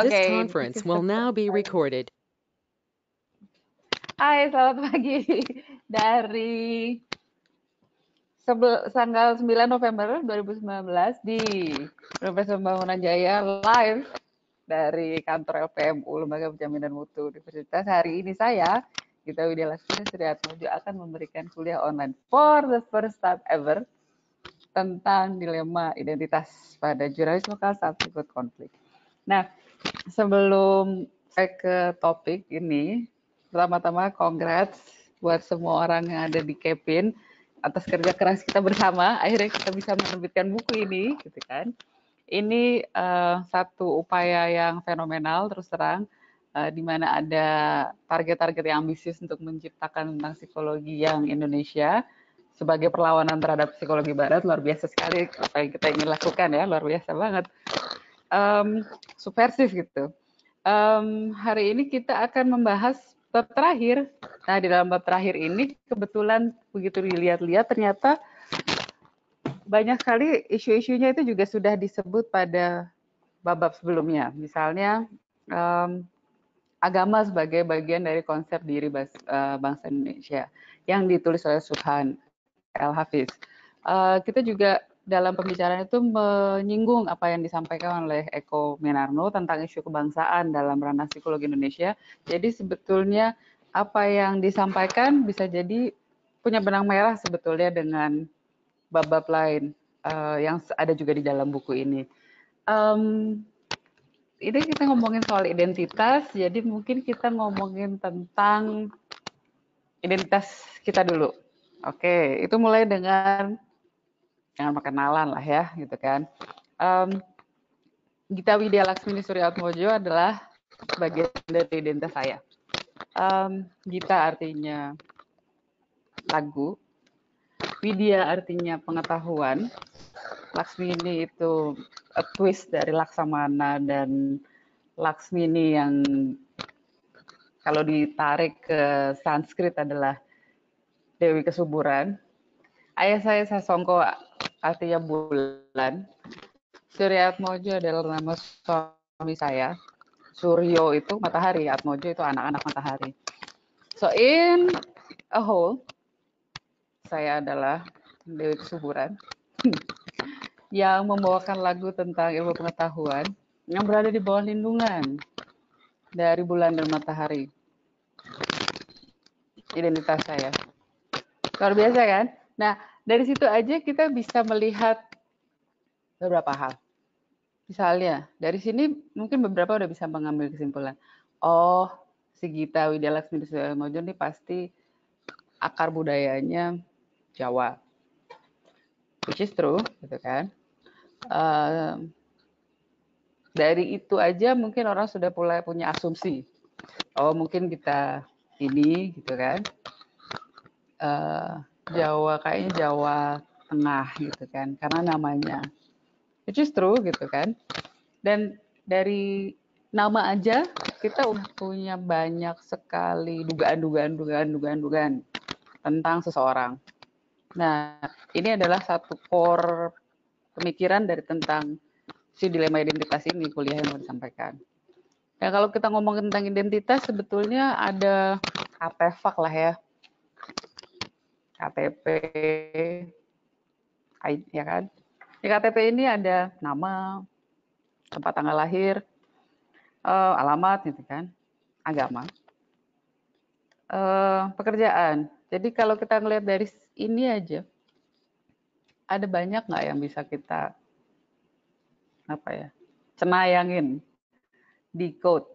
This Oke, conference will now be recorded. Hai, selamat pagi dari tanggal 9 November 2019 di Universitas Pembangunan Jaya live dari kantor LPMU Lembaga Penjaminan Mutu Universitas. Hari ini saya Gita Widya Laksmi Sri Atmojo akan memberikan kuliah online for the first time ever tentang dilema identitas pada jurnalis lokal saat ikut konflik. Nah, sebelum saya ke topik ini, pertama-tama congrats buat semua orang yang ada di Kepin atas kerja keras kita bersama. Akhirnya kita bisa menerbitkan buku ini, gitu kan. Ini uh, satu upaya yang fenomenal, terus terang, uh, di mana ada target-target yang ambisius untuk menciptakan tentang psikologi yang Indonesia sebagai perlawanan terhadap psikologi Barat luar biasa sekali apa yang kita ingin lakukan ya luar biasa banget um, subversif gitu. Um, hari ini kita akan membahas bab terakhir. Nah di dalam bab terakhir ini kebetulan begitu dilihat-lihat ternyata banyak sekali isu-isunya itu juga sudah disebut pada bab-bab sebelumnya. Misalnya um, agama sebagai bagian dari konsep diri bangsa Indonesia yang ditulis oleh Subhan El Hafiz. Uh, kita juga dalam pembicaraan itu menyinggung apa yang disampaikan oleh Eko Menarno tentang isu kebangsaan dalam ranah psikologi Indonesia. Jadi sebetulnya apa yang disampaikan bisa jadi punya benang merah sebetulnya dengan bab-bab lain uh, yang ada juga di dalam buku ini. Um, ini kita ngomongin soal identitas, jadi mungkin kita ngomongin tentang identitas kita dulu Oke, itu mulai dengan dengan perkenalan lah ya, gitu kan. Um, Gita Widya Laksmini Suryatmojo adalah bagian dari identitas saya. Um, Gita artinya lagu, Widya artinya pengetahuan, Laksmini itu a twist dari Laksamana dan Laksmini yang kalau ditarik ke Sanskrit adalah Dewi Kesuburan. Ayah saya Sasongko artinya bulan. Surya Atmojo adalah nama suami saya. Suryo itu matahari, Atmojo itu anak-anak matahari. So in a whole, saya adalah Dewi Kesuburan yang membawakan lagu tentang ilmu pengetahuan yang berada di bawah lindungan dari bulan dan matahari. Identitas saya. Luar biasa kan? Nah, dari situ aja kita bisa melihat beberapa hal. Misalnya, dari sini mungkin beberapa udah bisa mengambil kesimpulan. Oh, si Gita Widya Laksmi Mojo ini pasti akar budayanya Jawa. Which is true, gitu kan. Uh, dari itu aja mungkin orang sudah mulai punya asumsi. Oh, mungkin kita ini, gitu kan uh, Jawa kayaknya Jawa Tengah gitu kan karena namanya is true gitu kan dan dari nama aja kita udah punya banyak sekali dugaan-dugaan dugaan-dugaan dugaan tentang seseorang. Nah, ini adalah satu core pemikiran dari tentang si dilema identitas ini kuliah yang mau disampaikan. Ya kalau kita ngomong tentang identitas sebetulnya ada artefak lah ya KTP, ya kan? Di KTP ini ada nama, tempat tanggal lahir, uh, alamat, gitu kan, agama, uh, pekerjaan. Jadi kalau kita ngelihat dari ini aja, ada banyak nggak yang bisa kita apa ya cenayangin di code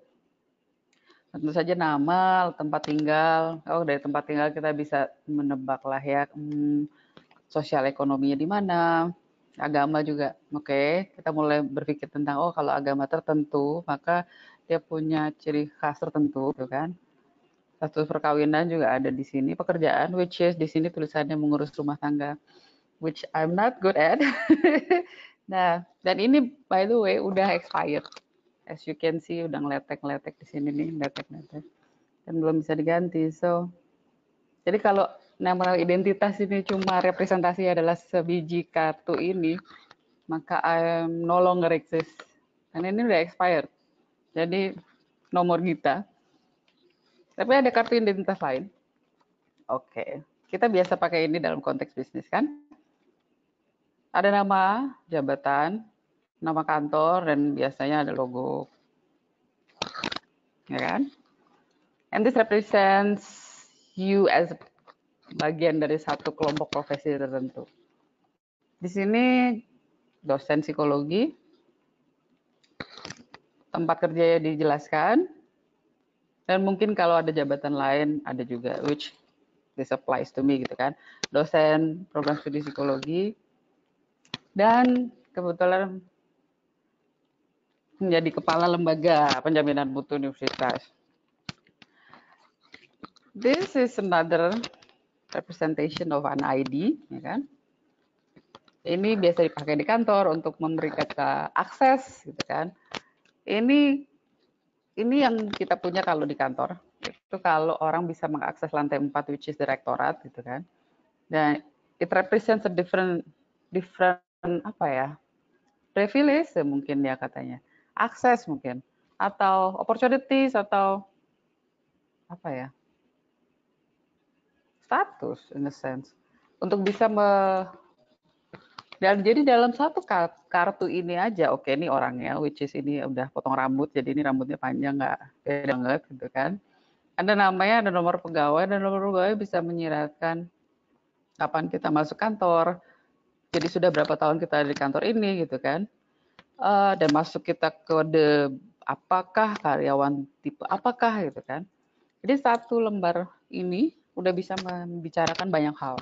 tentu saja nama, tempat tinggal. Oh, dari tempat tinggal kita bisa menebak lah ya hmm, sosial ekonominya di mana, agama juga. Oke, okay. kita mulai berpikir tentang oh kalau agama tertentu maka dia punya ciri khas tertentu, gitu kan? Status perkawinan juga ada di sini. Pekerjaan, which is di sini tulisannya mengurus rumah tangga, which I'm not good at. nah, dan ini by the way udah expired as you can see udah ngeletek-ngeletek di sini nih, ngeletek-ngeletek. Dan belum bisa diganti. So, jadi kalau nama identitas ini cuma representasi adalah sebiji kartu ini, maka I'm no longer exist. Dan ini udah expired. Jadi nomor kita. Tapi ada kartu identitas lain. Oke, kita biasa pakai ini dalam konteks bisnis kan? Ada nama, jabatan, nama kantor, dan biasanya ada logo. Ya kan? And this represents you as bagian dari satu kelompok profesi tertentu. Di sini dosen psikologi, tempat kerjanya dijelaskan, dan mungkin kalau ada jabatan lain ada juga which this applies to me gitu kan. Dosen program studi psikologi dan kebetulan menjadi kepala lembaga penjaminan mutu universitas. This is another representation of an ID, ya kan? Ini biasa dipakai di kantor untuk memberikan akses, gitu kan? Ini ini yang kita punya kalau di kantor. Itu kalau orang bisa mengakses lantai 4 which is direktorat gitu kan. Dan it represents a different different apa ya? privilege mungkin ya katanya. Akses mungkin atau opportunities atau apa ya? status in a sense. Untuk bisa me dan jadi dalam satu kartu ini aja oke okay, ini orangnya which is ini udah potong rambut jadi ini rambutnya panjang nggak beda banget gitu kan. Ada namanya ada nomor pegawai dan nomor pegawai bisa menyiratkan kapan kita masuk kantor. Jadi sudah berapa tahun kita ada di kantor ini gitu kan uh, dan masuk kita kode apakah karyawan tipe apakah gitu kan jadi satu lembar ini udah bisa membicarakan banyak hal.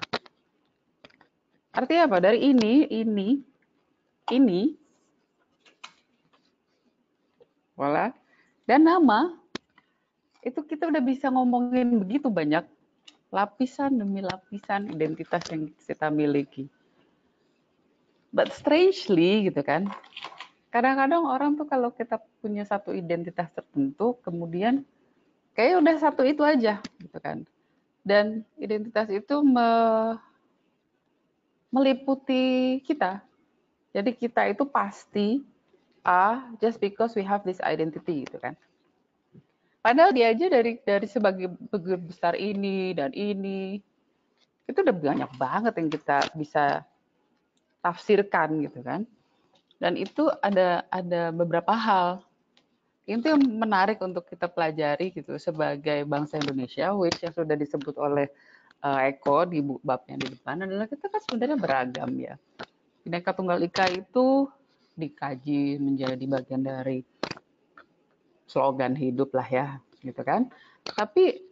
Artinya apa? Dari ini, ini, ini, voilà, dan nama, itu kita udah bisa ngomongin begitu banyak lapisan demi lapisan identitas yang kita miliki. But strangely gitu kan, kadang-kadang orang tuh kalau kita punya satu identitas tertentu, kemudian kayak udah satu itu aja gitu kan dan identitas itu me, meliputi kita. Jadi kita itu pasti A just because we have this identity gitu kan. Padahal dia aja dari dari sebagai besar ini dan ini itu udah banyak banget yang kita bisa tafsirkan gitu kan. Dan itu ada ada beberapa hal itu yang menarik untuk kita pelajari gitu sebagai bangsa Indonesia, which yang sudah disebut oleh uh, Eko di babnya di depan adalah kita kan sebenarnya beragam ya. Bineka Tunggal Ika itu dikaji menjadi bagian dari slogan hidup lah ya, gitu kan. Tapi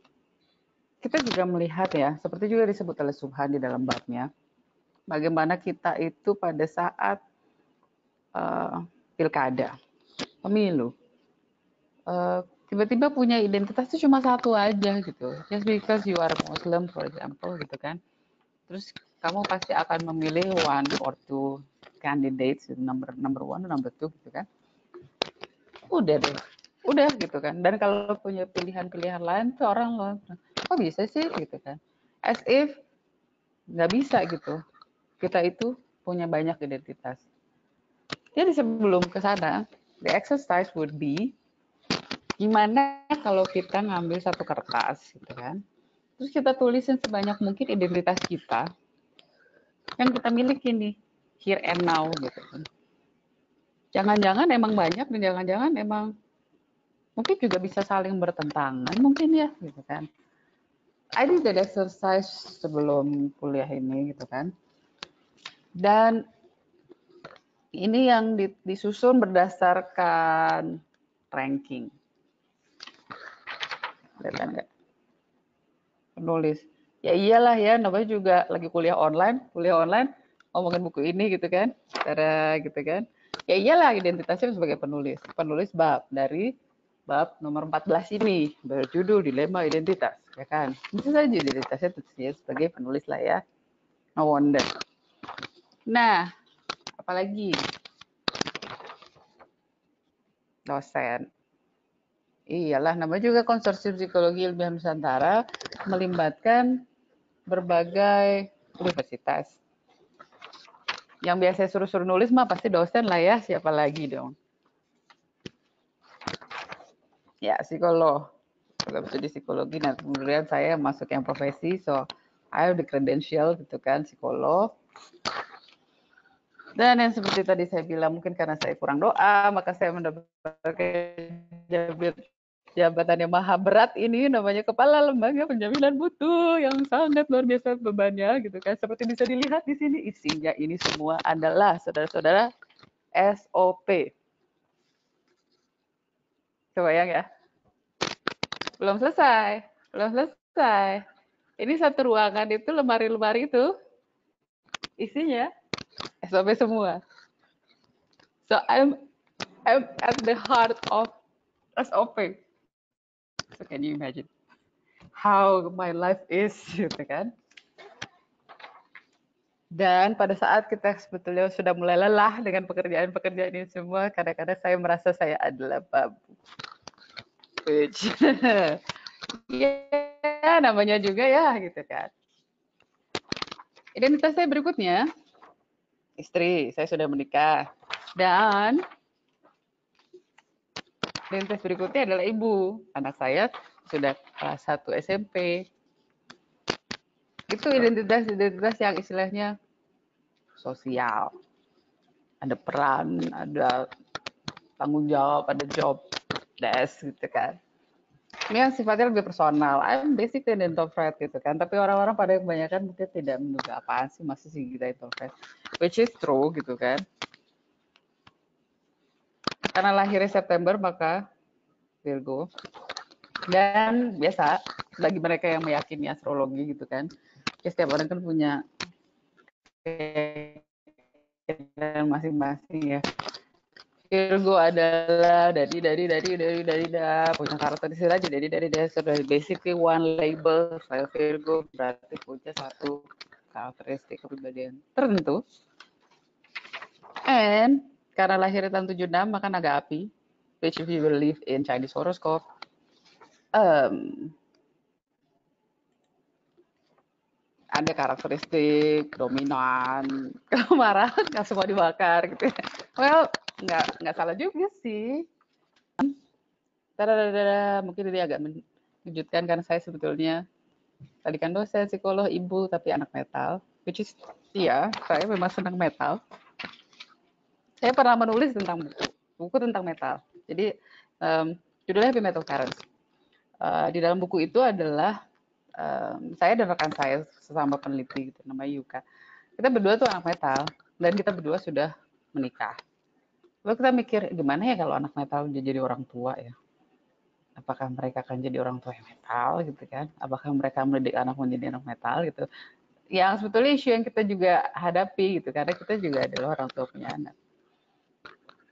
kita juga melihat ya, seperti juga disebut oleh Subhan di dalam babnya, bagaimana kita itu pada saat uh, pilkada, pemilu, Eh, tiba-tiba punya identitas itu cuma satu aja gitu. Just because you are Muslim, for example, gitu kan. Terus kamu pasti akan memilih one or two candidates, number number one, number two, gitu kan. Udah deh, udah gitu kan. Dan kalau punya pilihan-pilihan lain tuh orang loh, kok bisa sih gitu kan. As if nggak bisa gitu. Kita itu punya banyak identitas. Jadi sebelum ke sana, the exercise would be Gimana kalau kita ngambil satu kertas gitu kan, terus kita tulisin sebanyak mungkin identitas kita yang kita miliki nih, here and now gitu kan. Jangan-jangan emang banyak dan jangan-jangan emang mungkin juga bisa saling bertentangan mungkin ya gitu kan. I did that exercise sebelum kuliah ini gitu kan. Dan ini yang disusun berdasarkan ranking. Kelihatan nggak? Penulis. Ya iyalah ya namanya juga lagi kuliah online kuliah online ngomongin buku ini gitu kan cara gitu kan. Ya iyalah identitasnya sebagai penulis. Penulis bab dari bab nomor 14 ini berjudul dilema identitas ya kan? Itu saja identitasnya sebagai penulis lah ya. No wonder. Nah apalagi dosen Iyalah, namanya juga konsorsium psikologi ilmiah Nusantara melibatkan berbagai universitas. Yang biasa suruh-suruh nulis mah pasti dosen lah ya, siapa lagi dong. ya psikolog kalau studi psikologi nah kemudian saya masuk yang profesi so I have the credential gitu kan psikolog dan yang seperti tadi saya bilang mungkin karena saya kurang doa maka saya mendapatkan jabatan yang maha berat ini namanya kepala lembaga penjaminan mutu yang sangat luar biasa bebannya gitu kan. Seperti bisa dilihat di sini isinya ini semua adalah saudara-saudara SOP kebayang ya. Belum selesai belum selesai. Ini satu ruangan itu lemari-lemari itu isinya SOP semua so I'm I'm at the heart of SOP So can you imagine how my life is gitu kan? Dan pada saat kita sebetulnya sudah mulai lelah dengan pekerjaan-pekerjaan ini semua, kadang-kadang saya merasa saya adalah babu. Which, ya namanya juga ya gitu kan. Identitas saya berikutnya, istri, saya sudah menikah. Dan Identitas berikutnya adalah ibu. Anak saya sudah kelas 1 SMP. Itu identitas-identitas yang istilahnya sosial. Ada peran, ada tanggung jawab, ada job desk gitu kan. Ini yang sifatnya lebih personal. I'm basically an introvert gitu kan. Tapi orang-orang pada kebanyakan mungkin tidak menduga apaan sih masih sih kita introvert. Which is true gitu kan karena lahirnya September maka Virgo. Dan biasa bagi mereka yang meyakini astrologi gitu kan, ya setiap orang kan punya masing-masing ya. Virgo adalah dari dari dari dari dari da punya karakteristik aja dari dari dari sudah basically one label saya Virgo berarti punya satu karakteristik kepribadian tertentu. And karena lahir tahun 76 maka naga api, which if you believe in Chinese horoscope, um, ada karakteristik dominan, kemarahan nggak semua dibakar gitu. Well, nggak nggak salah juga sih. Tadadadada, mungkin ini agak mengejutkan karena saya sebetulnya tadi kan dosen psikolog ibu tapi anak metal, which is iya saya memang senang metal saya pernah menulis tentang buku, buku tentang metal. Jadi um, judulnya Happy Metal Parents. Uh, di dalam buku itu adalah um, saya dan rekan saya sesama peneliti gitu, namanya Yuka. Kita berdua tuh anak metal dan kita berdua sudah menikah. Lalu kita mikir gimana ya kalau anak metal jadi orang tua ya? Apakah mereka akan jadi orang tua yang metal gitu kan? Apakah mereka mendidik anak menjadi anak metal gitu? Yang sebetulnya isu yang kita juga hadapi gitu karena kita juga adalah orang tua punya anak.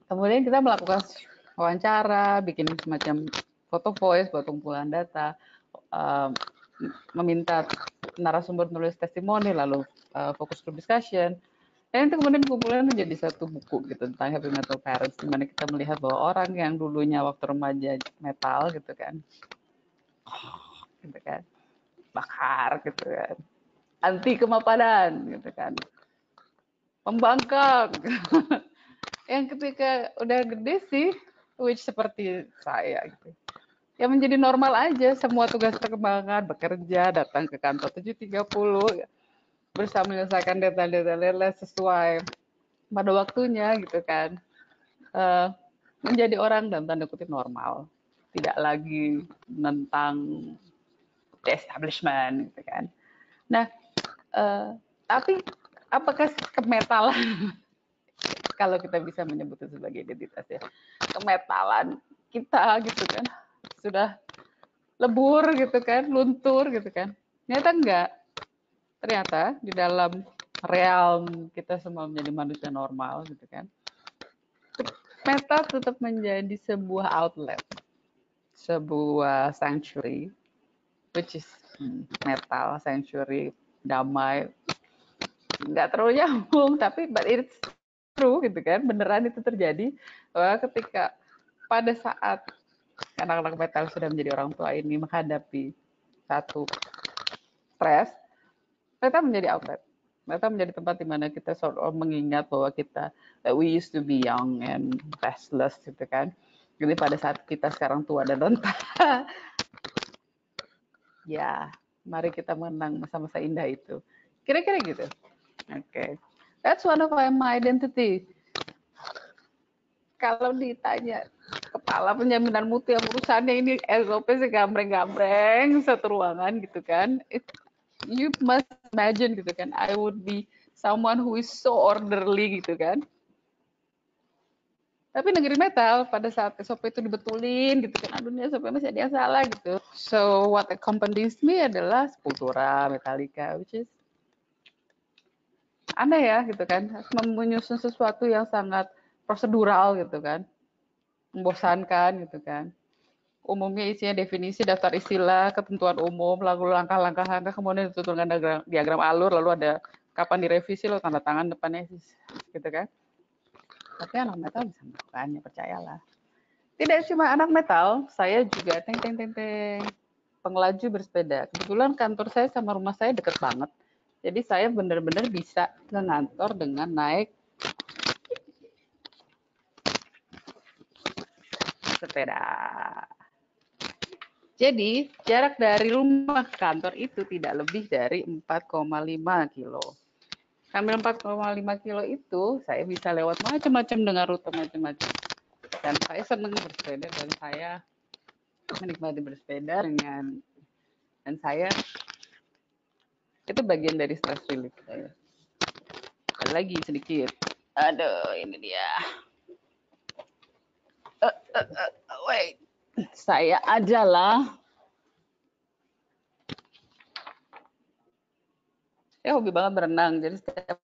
Kemudian kita melakukan wawancara, bikin semacam foto voice buat kumpulan data, meminta narasumber menulis testimoni, lalu uh, fokus group discussion. Dan itu kemudian kumpulan menjadi satu buku gitu tentang happy metal parents, di mana kita melihat bahwa orang yang dulunya waktu remaja metal gitu kan, gitu kan, bakar gitu kan, anti kemapanan gitu kan, pembangkang, yang ketika udah gede sih which seperti saya gitu ya menjadi normal aja semua tugas perkembangan bekerja datang ke kantor 7.30 bersama menyelesaikan detail-detail sesuai pada waktunya gitu kan. Uh, menjadi orang dan tanda kutip normal. Tidak lagi tentang establishment gitu kan. Nah uh, tapi apakah kemetalan? Kalau kita bisa menyebut itu sebagai identitas ya. Kemetalan kita gitu kan sudah lebur gitu kan luntur gitu kan. Ternyata enggak. Ternyata di dalam realm kita semua menjadi manusia normal gitu kan meta tetap menjadi sebuah outlet sebuah sanctuary which is hmm, metal sanctuary damai. Nggak terlalu nyambung tapi but it's true gitu kan beneran itu terjadi. Bahwa ketika pada saat anak-anak metal sudah menjadi orang tua ini menghadapi satu stres mereka menjadi outlet mereka menjadi tempat di mana kita sort mengingat bahwa kita that we used to be young and restless gitu kan Jadi pada saat kita sekarang tua dan renta, ya mari kita menang masa-masa indah itu. Kira-kira gitu. Oke. Okay. That's one of my identity. Kalau ditanya kepala penjaminan mutu yang urusannya ini SOP sih gambreng-gambreng satu ruangan gitu kan. It, you must imagine gitu kan. I would be someone who is so orderly gitu kan. Tapi negeri metal pada saat SOP itu dibetulin gitu kan. Aduh ini SOP masih ada yang salah gitu. So what accompanies me adalah Sepultura, Metallica, which is aneh ya gitu kan. Menyusun sesuatu yang sangat prosedural gitu kan membosankan gitu kan. Umumnya isinya definisi daftar istilah ketentuan umum lalu langkah-langkah langkah kemudian ditutup dengan diagram alur lalu ada kapan direvisi lo tanda tangan depannya gitu kan. Tapi anak metal bisa melakukannya percayalah. Tidak cuma anak metal saya juga teng teng teng teng pengelaju bersepeda. Kebetulan kantor saya sama rumah saya deket banget. Jadi saya benar-benar bisa ke kantor dengan naik sepeda. Jadi, jarak dari rumah ke kantor itu tidak lebih dari 4,5 kilo. Sambil 4,5 kilo itu, saya bisa lewat macam-macam dengan rute macam-macam. Dan saya senang bersepeda dan saya menikmati bersepeda dengan dan saya itu bagian dari stress relief saya. lagi sedikit. Aduh, ini dia uh, wait, saya adalah ya hobi banget berenang. Jadi setiap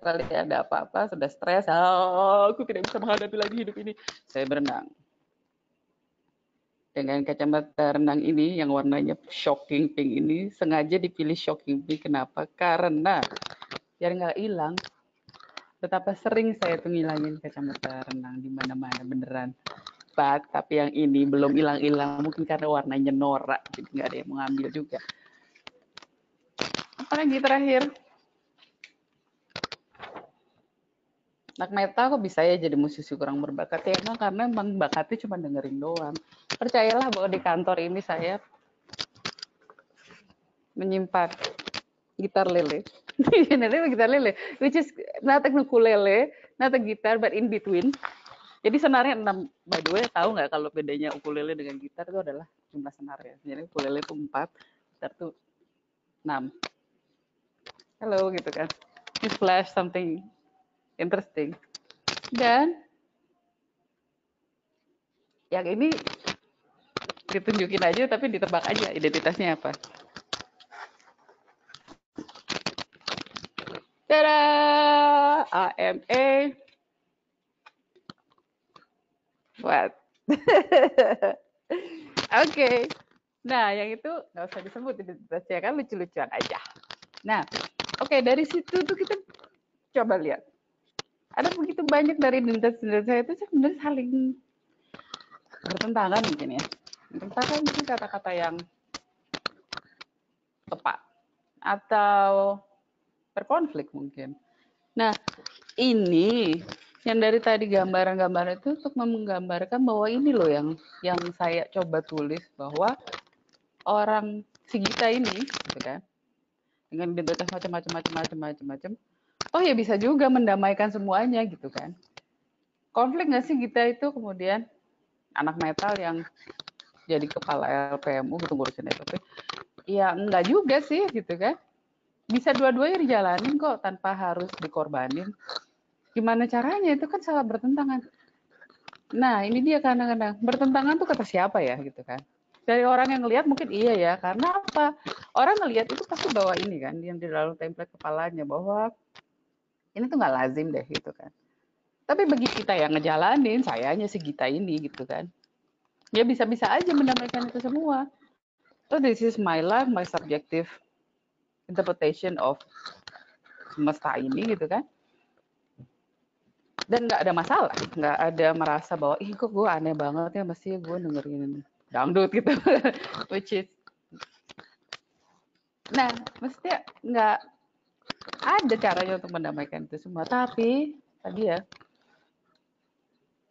kali ada apa-apa sudah stres, oh, aku tidak bisa menghadapi lagi hidup ini. Saya berenang. Dengan kacamata renang ini yang warnanya shocking pink ini sengaja dipilih shocking pink. Kenapa? Karena biar nggak hilang betapa sering saya tuh ngilangin kacamata renang di mana-mana beneran. Bak tapi yang ini belum hilang-hilang mungkin karena warnanya norak jadi nggak ada yang mau juga. Apalagi terakhir? Anak metal kok bisa ya jadi musisi kurang berbakat? Ya emang karena emang bakatnya cuma dengerin doang. Percayalah bahwa di kantor ini saya menyimpan gitar lele Nanti gitar lele, which is not a ukulele, not a guitar, but in between. Jadi senarnya enam. By the way, tahu nggak kalau bedanya ukulele dengan gitar itu adalah jumlah senarnya. Jadi ukulele itu empat, gitar itu enam. Hello gitu kan. This flash something interesting. Dan yang ini ditunjukin aja tapi ditebak aja identitasnya apa. Tada! AMA. What? Oke. okay. Nah, yang itu nggak usah disebut identitasnya kan lucu-lucuan aja. Nah, oke okay, dari situ tuh kita coba lihat. Ada begitu banyak dari identitas-identitas saya itu sebenarnya saling bertentangan mungkin ya. Bertentangan mungkin kata-kata yang tepat atau berkonflik mungkin. Nah, ini yang dari tadi gambaran-gambaran itu untuk menggambarkan bahwa ini loh yang yang saya coba tulis bahwa orang si Gita ini, gitu kan, dengan identitas macam-macam macam-macam macam-macam, oh ya bisa juga mendamaikan semuanya gitu kan. Konflik nggak sih Gita itu kemudian anak metal yang jadi kepala LPMU gitu ngurusin itu? Ya enggak juga sih gitu kan bisa dua-duanya dijalanin kok tanpa harus dikorbanin. Gimana caranya? Itu kan salah bertentangan. Nah, ini dia kadang-kadang bertentangan tuh kata siapa ya gitu kan. Dari orang yang ngelihat mungkin iya ya, karena apa? Orang ngelihat itu pasti bawa ini kan, yang di dalam template kepalanya bahwa ini tuh nggak lazim deh gitu kan. Tapi bagi kita yang ngejalanin, sayanya si Gita ini gitu kan. Ya bisa-bisa aja mendamaikan itu semua. So this is my life, my subjective interpretation of semesta ini gitu kan. Dan nggak ada masalah nggak ada merasa bahwa ih kok gue aneh banget ya mesti gue dengerin dangdut gitu. Which is nah mestinya nggak ada caranya untuk mendamaikan itu semua. Tapi tadi ya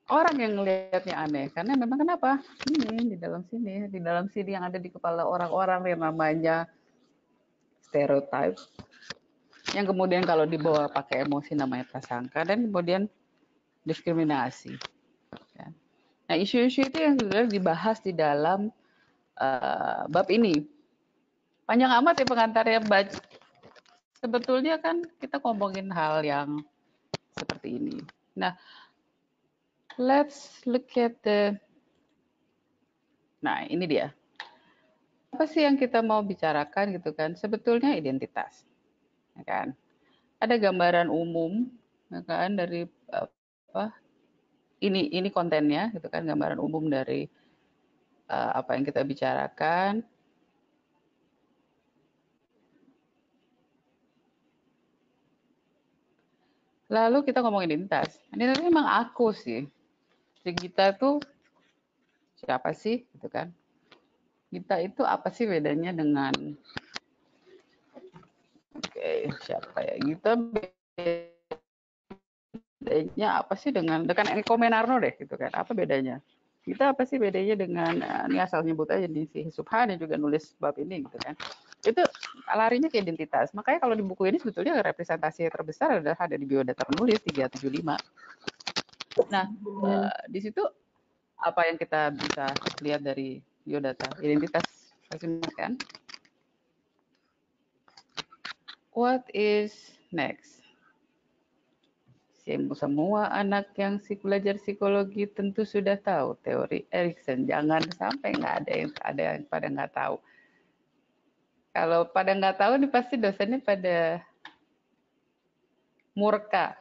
orang yang ngelihatnya aneh karena memang kenapa? Ini di dalam sini di dalam sini yang ada di kepala orang-orang yang namanya stereotype. Yang kemudian kalau dibawa pakai emosi namanya prasangka dan kemudian diskriminasi. Ya. nah isu-isu itu yang sudah dibahas di dalam uh, bab ini. Panjang amat ya pengantarnya baca sebetulnya kan kita ngomongin hal yang seperti ini. Nah let's look at the Nah, ini dia. Apa sih yang kita mau bicarakan gitu kan? Sebetulnya identitas. Ya kan? Ada gambaran umum ya kan dari apa? Ini ini kontennya gitu kan, gambaran umum dari uh, apa yang kita bicarakan. Lalu kita ngomong identitas. Identitas memang aku sih si Gita tuh siapa sih gitu kan Gita itu apa sih bedanya dengan oke okay, siapa ya? Gita bedanya apa sih dengan dengan Eko Menarno deh gitu kan. Apa bedanya? Kita apa sih bedanya dengan eh, ini asal nyebut aja di si Subhan yang juga nulis bab ini gitu kan. Itu larinya ke identitas. Makanya kalau di buku ini sebetulnya representasi terbesar adalah ada di biodata penulis 375 Nah, uh, di situ apa yang kita bisa lihat dari biodata identitas kan? What is next? Semua anak yang belajar psikologi tentu sudah tahu teori Erikson. Jangan sampai nggak ada yang ada yang pada nggak tahu. Kalau pada nggak tahu nih pasti dosennya pada murka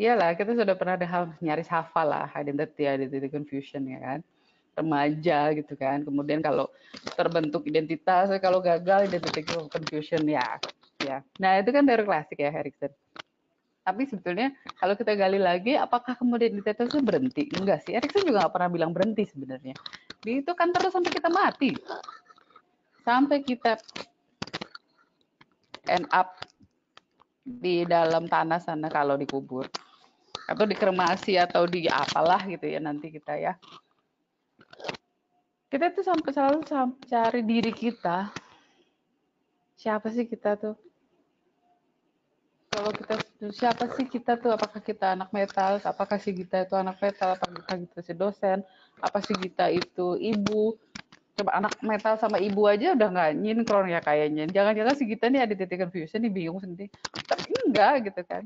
Iyalah, kita sudah pernah ada hal nyaris hafal lah identity identity confusion ya kan. Remaja gitu kan. Kemudian kalau terbentuk identitas, kalau gagal identity confusion ya. Ya. Nah, itu kan teori klasik ya Erikson. Tapi sebetulnya kalau kita gali lagi, apakah kemudian identitas itu berhenti? Enggak sih. Erikson juga nggak pernah bilang berhenti sebenarnya. Itu kan terus sampai kita mati. Sampai kita end up di dalam tanah sana kalau dikubur atau dikremasi atau di apalah gitu ya nanti kita ya kita tuh sampai selalu sampai cari diri kita. Siapa sih kita tuh? Kalau kita siapa sih kita tuh? Apakah kita anak metal? Apakah sih kita itu anak metal? Apakah kita si dosen? Apa sih kita itu ibu? Coba anak metal sama ibu aja udah nggak nyinkron ya kayaknya. Jangan-jangan si kita nih ada titik confusion nih bingung sendiri. Tapi enggak gitu kan.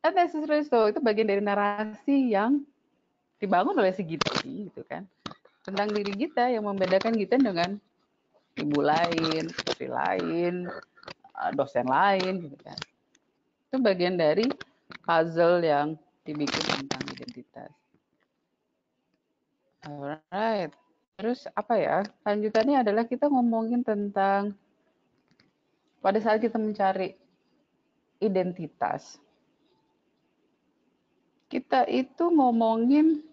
Not necessarily so, itu bagian dari narasi yang dibangun oleh si Gita gitu kan. Tentang diri kita yang membedakan kita dengan ibu lain, istri lain, eh, dosen lain gitu kan. Itu bagian dari puzzle yang dibikin tentang identitas. Alright. Terus apa ya? Lanjutannya adalah kita ngomongin tentang pada saat kita mencari identitas kita itu ngomongin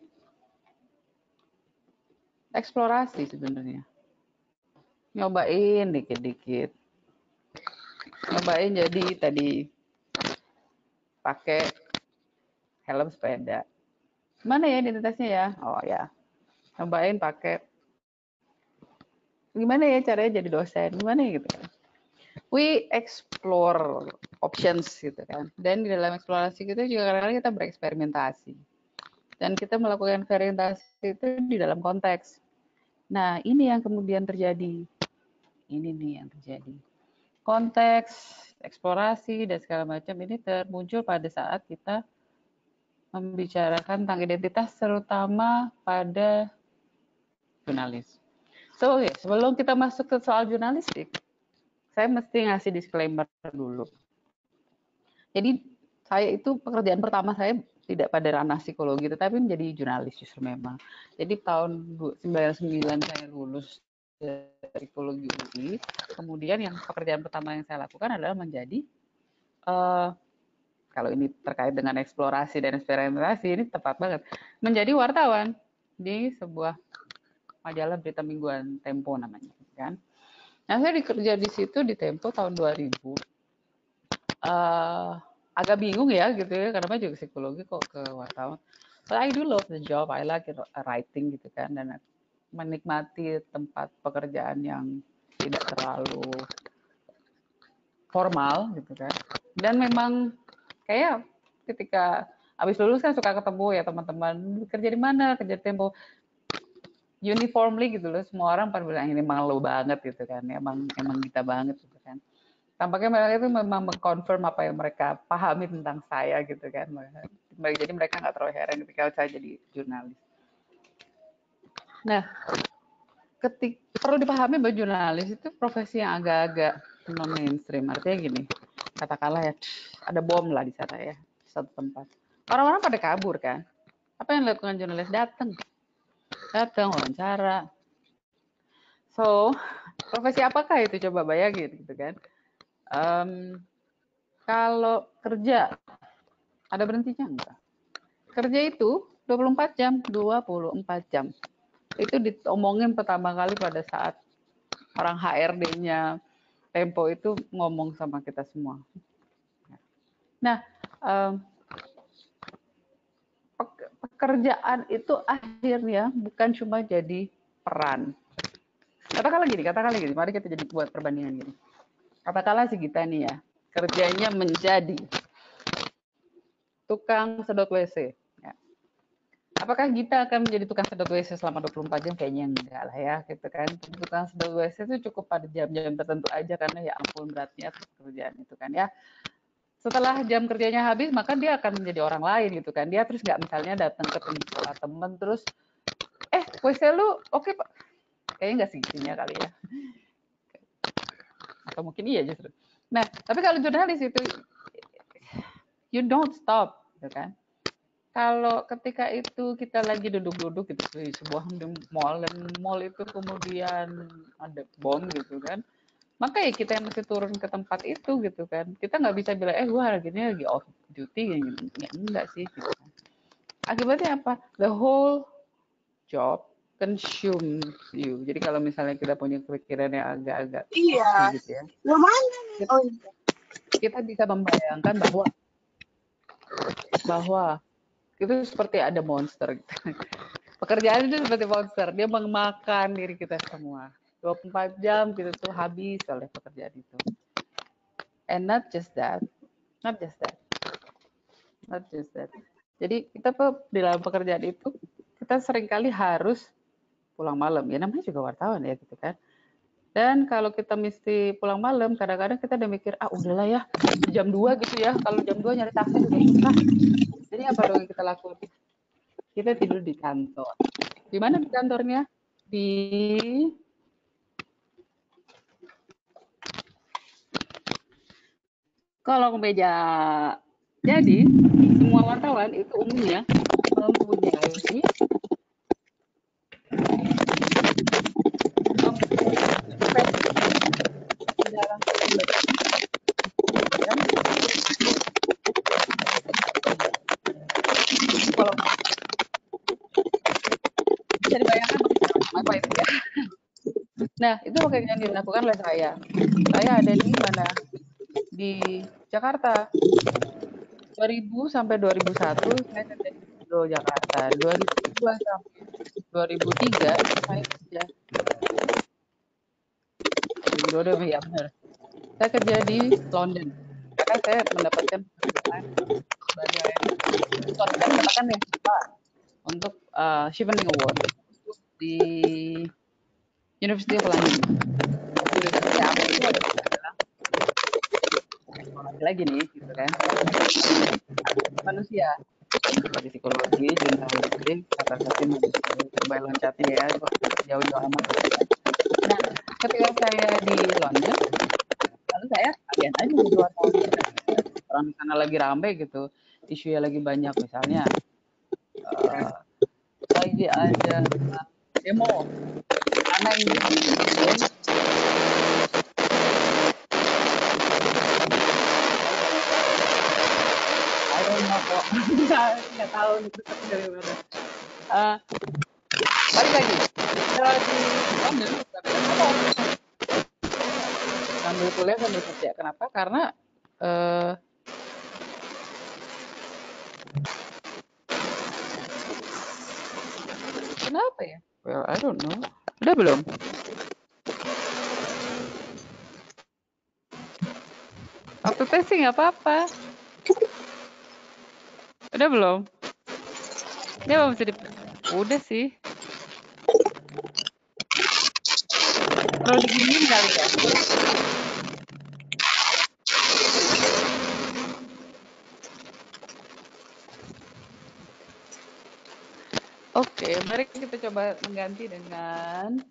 eksplorasi sebenarnya. Nyobain dikit-dikit. Nyobain jadi tadi pakai helm sepeda. Mana ya identitasnya ya? Oh ya. Nyobain pakai gimana ya caranya jadi dosen? Gimana ya gitu kan? we explore options gitu kan. Dan di dalam eksplorasi kita juga kadang-kadang kita bereksperimentasi. Dan kita melakukan eksperimentasi itu di dalam konteks. Nah, ini yang kemudian terjadi. Ini nih yang terjadi. Konteks, eksplorasi, dan segala macam ini termuncul pada saat kita membicarakan tentang identitas terutama pada jurnalis. So, okay, sebelum kita masuk ke soal jurnalistik, saya mesti ngasih disclaimer dulu. Jadi saya itu pekerjaan pertama saya tidak pada ranah psikologi, tetapi menjadi jurnalis justru memang. Jadi tahun 99 saya lulus psikologi UI. Kemudian yang pekerjaan pertama yang saya lakukan adalah menjadi uh, kalau ini terkait dengan eksplorasi dan eksperimentasi ini tepat banget menjadi wartawan di sebuah majalah berita mingguan Tempo namanya kan. Nah, saya dikerja di situ di Tempo tahun 2000. Uh, agak bingung ya gitu ya, karena juga psikologi kok ke wartawan. but I do love the job I like uh, writing gitu kan dan menikmati tempat pekerjaan yang tidak terlalu formal gitu kan. Dan memang kayak ketika habis lulus kan suka ketemu ya teman-teman kerja di mana? Kerja Tempo. Uniformly gitu loh semua orang pada bilang ini emang lo banget gitu kan. Emang emang kita banget. kan tampaknya mereka itu memang mengkonfirm apa yang mereka pahami tentang saya gitu kan. Jadi mereka nggak terlalu heran ketika saya jadi jurnalis. Nah ketik perlu dipahami bahwa jurnalis itu profesi yang agak-agak non mainstream artinya gini katakanlah ya ada bom lah di sana ya satu tempat. Orang-orang pada kabur kan. Apa yang dilakukan jurnalis? Datang datang wawancara. So profesi apakah itu? Coba bayangin gitu kan um, kalau kerja ada berhentinya enggak kerja itu 24 jam 24 jam itu diomongin pertama kali pada saat orang HRD-nya Tempo itu ngomong sama kita semua. Nah, um, pekerjaan itu akhirnya bukan cuma jadi peran. Katakanlah gini, katakanlah gini, mari kita jadi buat perbandingan gini. Katakanlah si kita nih ya, kerjanya menjadi tukang sedot WC apakah kita akan menjadi tukang sedot WC selama 24 jam? Kayaknya enggak lah ya, gitu kan. Tukang sedot WC itu cukup pada jam-jam tertentu aja karena ya ampun beratnya pekerjaan itu kan ya. Setelah jam kerjanya habis, maka dia akan menjadi orang lain gitu kan. Dia terus nggak misalnya datang ke tempat temen terus, eh WC lu oke okay, pak? Kayaknya nggak segitunya kali ya. Atau mungkin iya justru. Nah, tapi kalau jurnalis itu, you don't stop, gitu kan? Kalau ketika itu kita lagi duduk-duduk gitu di sebuah mall dan mall itu kemudian ada bom gitu kan? Maka ya kita yang mesti turun ke tempat itu gitu kan? Kita nggak bisa bilang eh gua hari ini lagi off duty gitu. Ya enggak sih gitu kan. akibatnya apa? The whole job consume you jadi kalau misalnya kita punya pikiran yang agak-agak iya gitu ya lumayan oh iya. kita bisa membayangkan bahwa bahwa itu seperti ada monster gitu. Pekerjaan itu seperti monster, dia memakan diri kita semua. 24 jam kita tuh habis oleh pekerjaan itu. And not just that, not just that, not just that. Jadi kita di dalam pekerjaan itu kita sering kali harus pulang malam. Ya namanya juga wartawan ya gitu kan. Dan kalau kita mesti pulang malam, kadang-kadang kita udah mikir, ah udahlah ya, jam 2 gitu ya. Kalau jam 2 nyari taksi juga susah. Jadi apa dong yang kita lakukan? Kita tidur di kantor. Di mana di kantornya? Di kolong meja. Jadi, semua wartawan itu umumnya mempunyai bisa dibayangkan apa itu ya. Nah, itu pekerjaan yang dilakukan oleh saya. Saya ada di mana? Di Jakarta. 2000 sampai 2001 saya kerja di Jakarta. 2002 sampai 2003 saya kerja Dua ya benar. Saya kerja di London. Karena saya mendapatkan sebagai katakan ya Pak untuk uh, Chevening Award di University of London. Lagi nih gitu kan manusia seperti psikologi, jurnalistik, kata kata manusia, coba loncatnya ya jauh-jauh amat. Ketika saya di London, lalu saya kalian aja di luar orang sana lagi rame gitu, isunya lagi banyak. Misalnya uh, lagi ada demo. Karena ini nggak tahu itu dari mana. Uh, balik lagi di London sambil kuliah sambil kerja kenapa karena uh, apa ya? Well, I don't know. Udah belum? Waktu testing nggak apa-apa. Udah belum? Ini apa mesti di... Udah sih. Perlu diginiin kali ya? Oke, mari kita coba mengganti dengan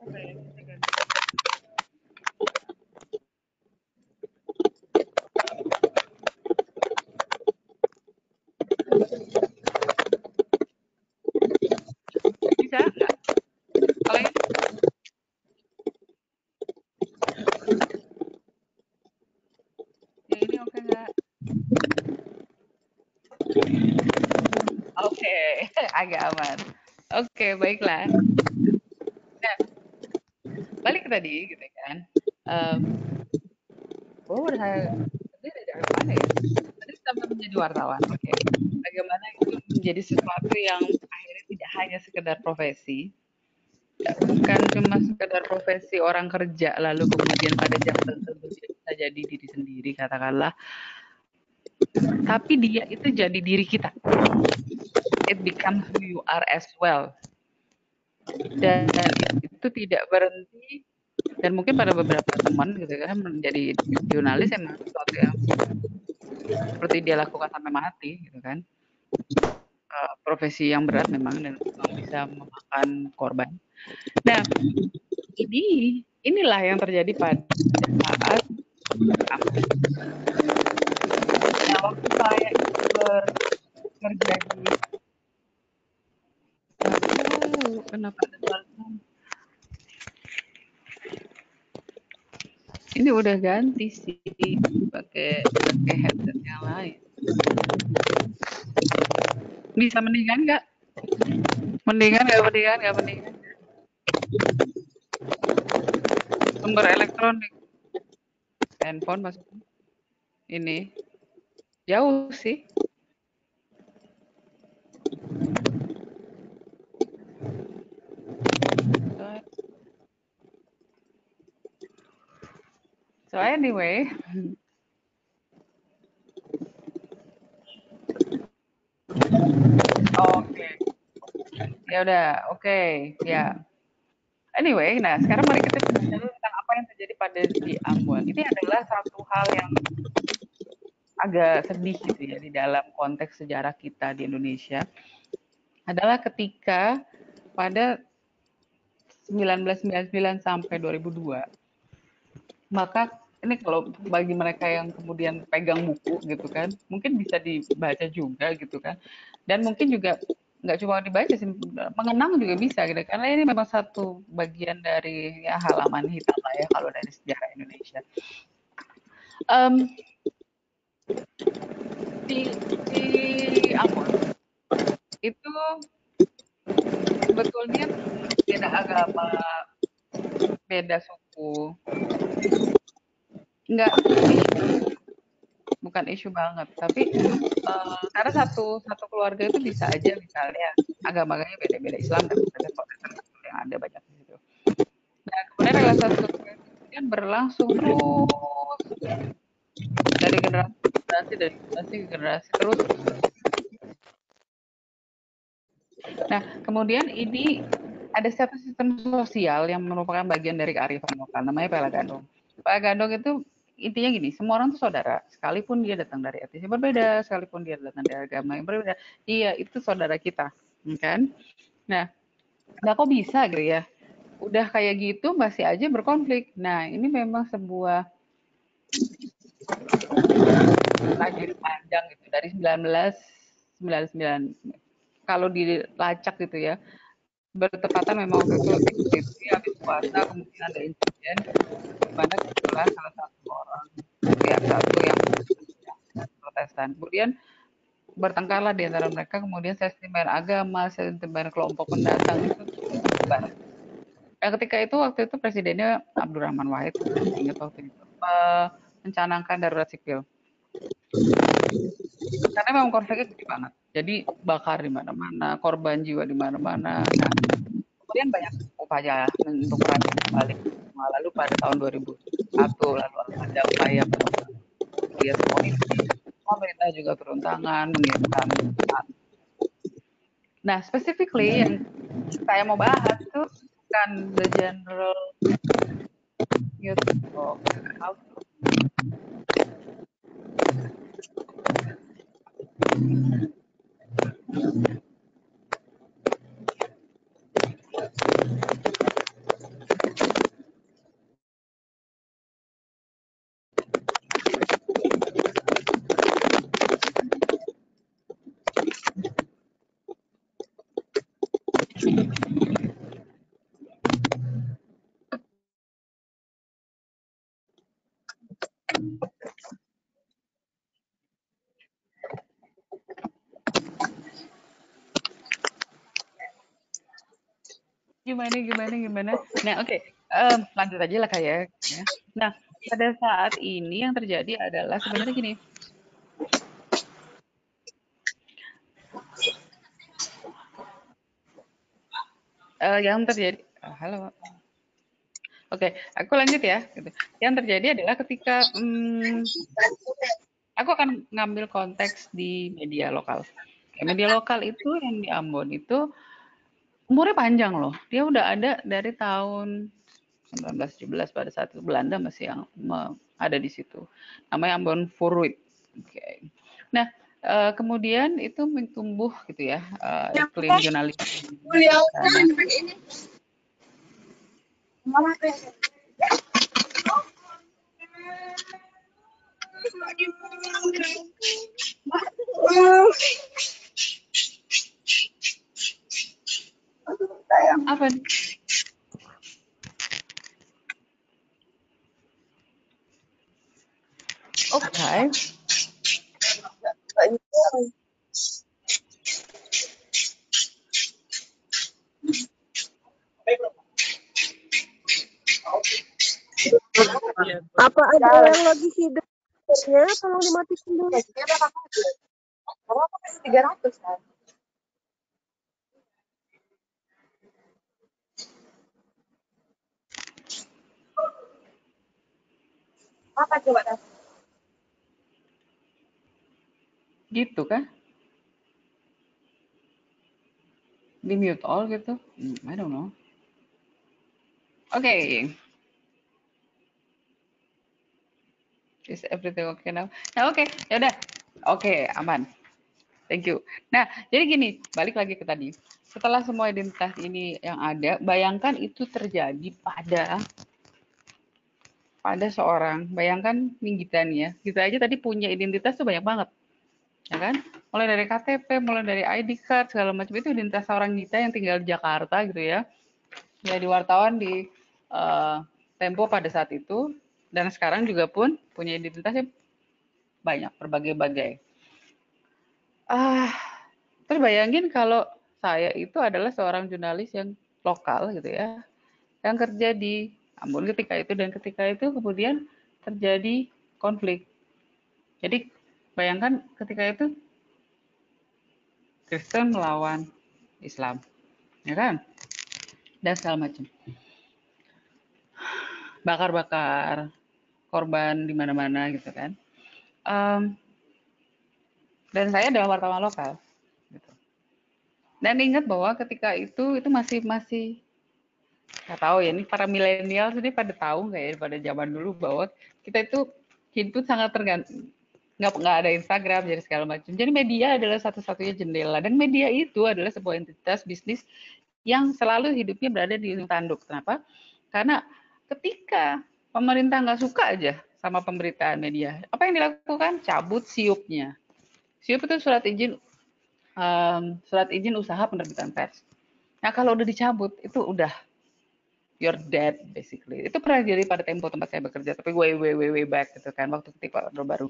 apa ya? Kita ganti. Bisa nggak? Kalau ini, yang ini oke nggak? Oke, agak aman. Oke, baiklah. Nah, balik tadi gitu kan. Em, oh, udah tadi ya? Tadi sampai menjadi wartawan. Oke. Bagaimana itu menjadi sesuatu yang akhirnya tidak hanya sekedar profesi, bukan cuma sekedar profesi orang kerja lalu kemudian pada jam tertentu bisa jadi diri sendiri katakanlah, tapi dia itu jadi diri kita. It becomes who you are as well. Dan itu tidak berhenti dan mungkin pada beberapa teman gitu kan menjadi jurnalis emang sesuatu yang seperti dia lakukan sampai mati gitu kan Eh, profesi yang berat memang dan memang bisa memakan korban. Nah ini inilah yang terjadi pada saat nah waktu saya itu bekerja di Aduh, kenapa ada suara ini udah ganti sih pakai pakai headset yang lain. Bisa mendingan nggak? Mendingan nggak mendingan nggak mendingan sumber elektronik. Handphone maksudnya. Ini. Jauh sih so anyway. Oke. Ya udah oke ya. Anyway nah sekarang mari kita bicara tentang apa yang terjadi pada di Ambon. Ini adalah satu hal yang agak sedih gitu ya di dalam konteks sejarah kita di Indonesia. Adalah ketika pada 1999 sampai 2002 maka ini kalau bagi mereka yang kemudian pegang buku gitu kan mungkin bisa dibaca juga gitu kan. Dan mungkin juga nggak cuma dibaca sih mengenang juga bisa gitu. Karena ini memang satu bagian dari ya, halaman hitam lah ya kalau dari sejarah Indonesia. Em, di di Ambon itu sebetulnya beda agama beda suku nggak. Isu bukan isu banget tapi eh, karena satu satu keluarga itu bisa aja misalnya agamanya beda-beda Islam dan Protestan yang ada banyak di situ. Nah kemudian relasi kemudian berlangsung terus. Dari generasi generasi dari generasi ke generasi terus. Nah kemudian ini ada satu sistem sosial yang merupakan bagian dari kearifan lokal namanya pela gandong pela gandong itu intinya gini, semua orang tuh saudara, sekalipun dia datang dari etnis yang berbeda, sekalipun dia datang dari agama yang berbeda, dia itu saudara kita, kan? Nah, nah kok bisa gitu ya? Udah kayak gitu masih aja berkonflik. Nah, ini memang sebuah lagi panjang gitu dari 1999 kalau dilacak gitu ya bertepatan memang waktu itu Fitri habis puasa kemudian ada insiden. Di mana kebetulan salah satu orang pihak satu yang Protestan. Kemudian bertengkarlah di antara mereka, kemudian sentimen agama, sentimen kelompok pendatang. Itu berubah. Nah, ketika itu waktu itu presidennya Abdurrahman Wahid, ingat waktu itu eh, mencanangkan darurat sipil. Karena memang konfliknya gede banget. Jadi bakar di mana-mana, korban jiwa di mana-mana. Nah, kemudian banyak upaya untuk merangkul kembali. Lalu pada tahun 2001 lalu ada upaya polisi, pemerintah juga turun tangan mengirimkan Nah, specifically yang saya mau bahas itu bukan the general youth of gimana gimana gimana. Nah, oke. Em, lanjut aja lah kayak ya. Nah, pada saat ini yang terjadi adalah sebenarnya gini. Eh, yang terjadi ah, halo. Oke, aku lanjut ya. Gitu. Yang terjadi adalah ketika hmm, aku akan ngambil konteks di media lokal. Media lokal itu yang di Ambon itu umurnya panjang loh. Dia udah ada dari tahun 1917 pada saat itu Belanda masih yang ada di situ. Namanya Ambon Furwit. Oke. Nah, eh, kemudian itu tumbuh gitu ya, eh, iklim jurnalisme Apa nih? Oke. Apa ada yang lagi hidup? Ya, tolong dimatikan dulu. Apa kasih 300 kan? Apa coba tes? Gitu kan? Di mute all gitu? Hmm, I don't know. Oke. Is everything okay now? Nah, oke. Ya udah. Oke, aman. Thank you. Nah, jadi gini, balik lagi ke tadi. Setelah semua identitas ini yang ada, bayangkan itu terjadi pada pada seorang. Bayangkan nih ya. Kita aja tadi punya identitas tuh banyak banget. Ya kan? Mulai dari KTP, mulai dari ID card, segala macam itu identitas seorang kita yang tinggal di Jakarta gitu ya. Jadi wartawan di eh, Tempo pada saat itu dan sekarang juga pun punya identitasnya banyak berbagai-bagai. Ah, terus bayangin kalau saya itu adalah seorang jurnalis yang lokal gitu ya, yang kerja di Ambon ketika itu dan ketika itu kemudian terjadi konflik. Jadi bayangkan ketika itu Kristen melawan Islam, ya kan? Dan segala macam. Bakar-bakar, korban di mana-mana gitu kan. Em, dan saya adalah wartawan lokal. Gitu. Dan ingat bahwa ketika itu itu masih masih nggak tahu ya ini para milenial ini pada tahu nggak ya pada zaman dulu bahwa kita itu hidup sangat tergantung nggak nggak ada Instagram jadi segala macam. Jadi media adalah satu-satunya jendela dan media itu adalah sebuah entitas bisnis yang selalu hidupnya berada di tanduk. Kenapa? Karena ketika pemerintah nggak suka aja sama pemberitaan media, apa yang dilakukan? Cabut siupnya. Siup itu surat izin em, surat izin usaha penerbitan pers. Nah kalau udah dicabut itu udah you're dead basically. Itu pernah jadi pada tempo tempat saya bekerja, tapi way way way way back gitu kan waktu ketika Orde Baru.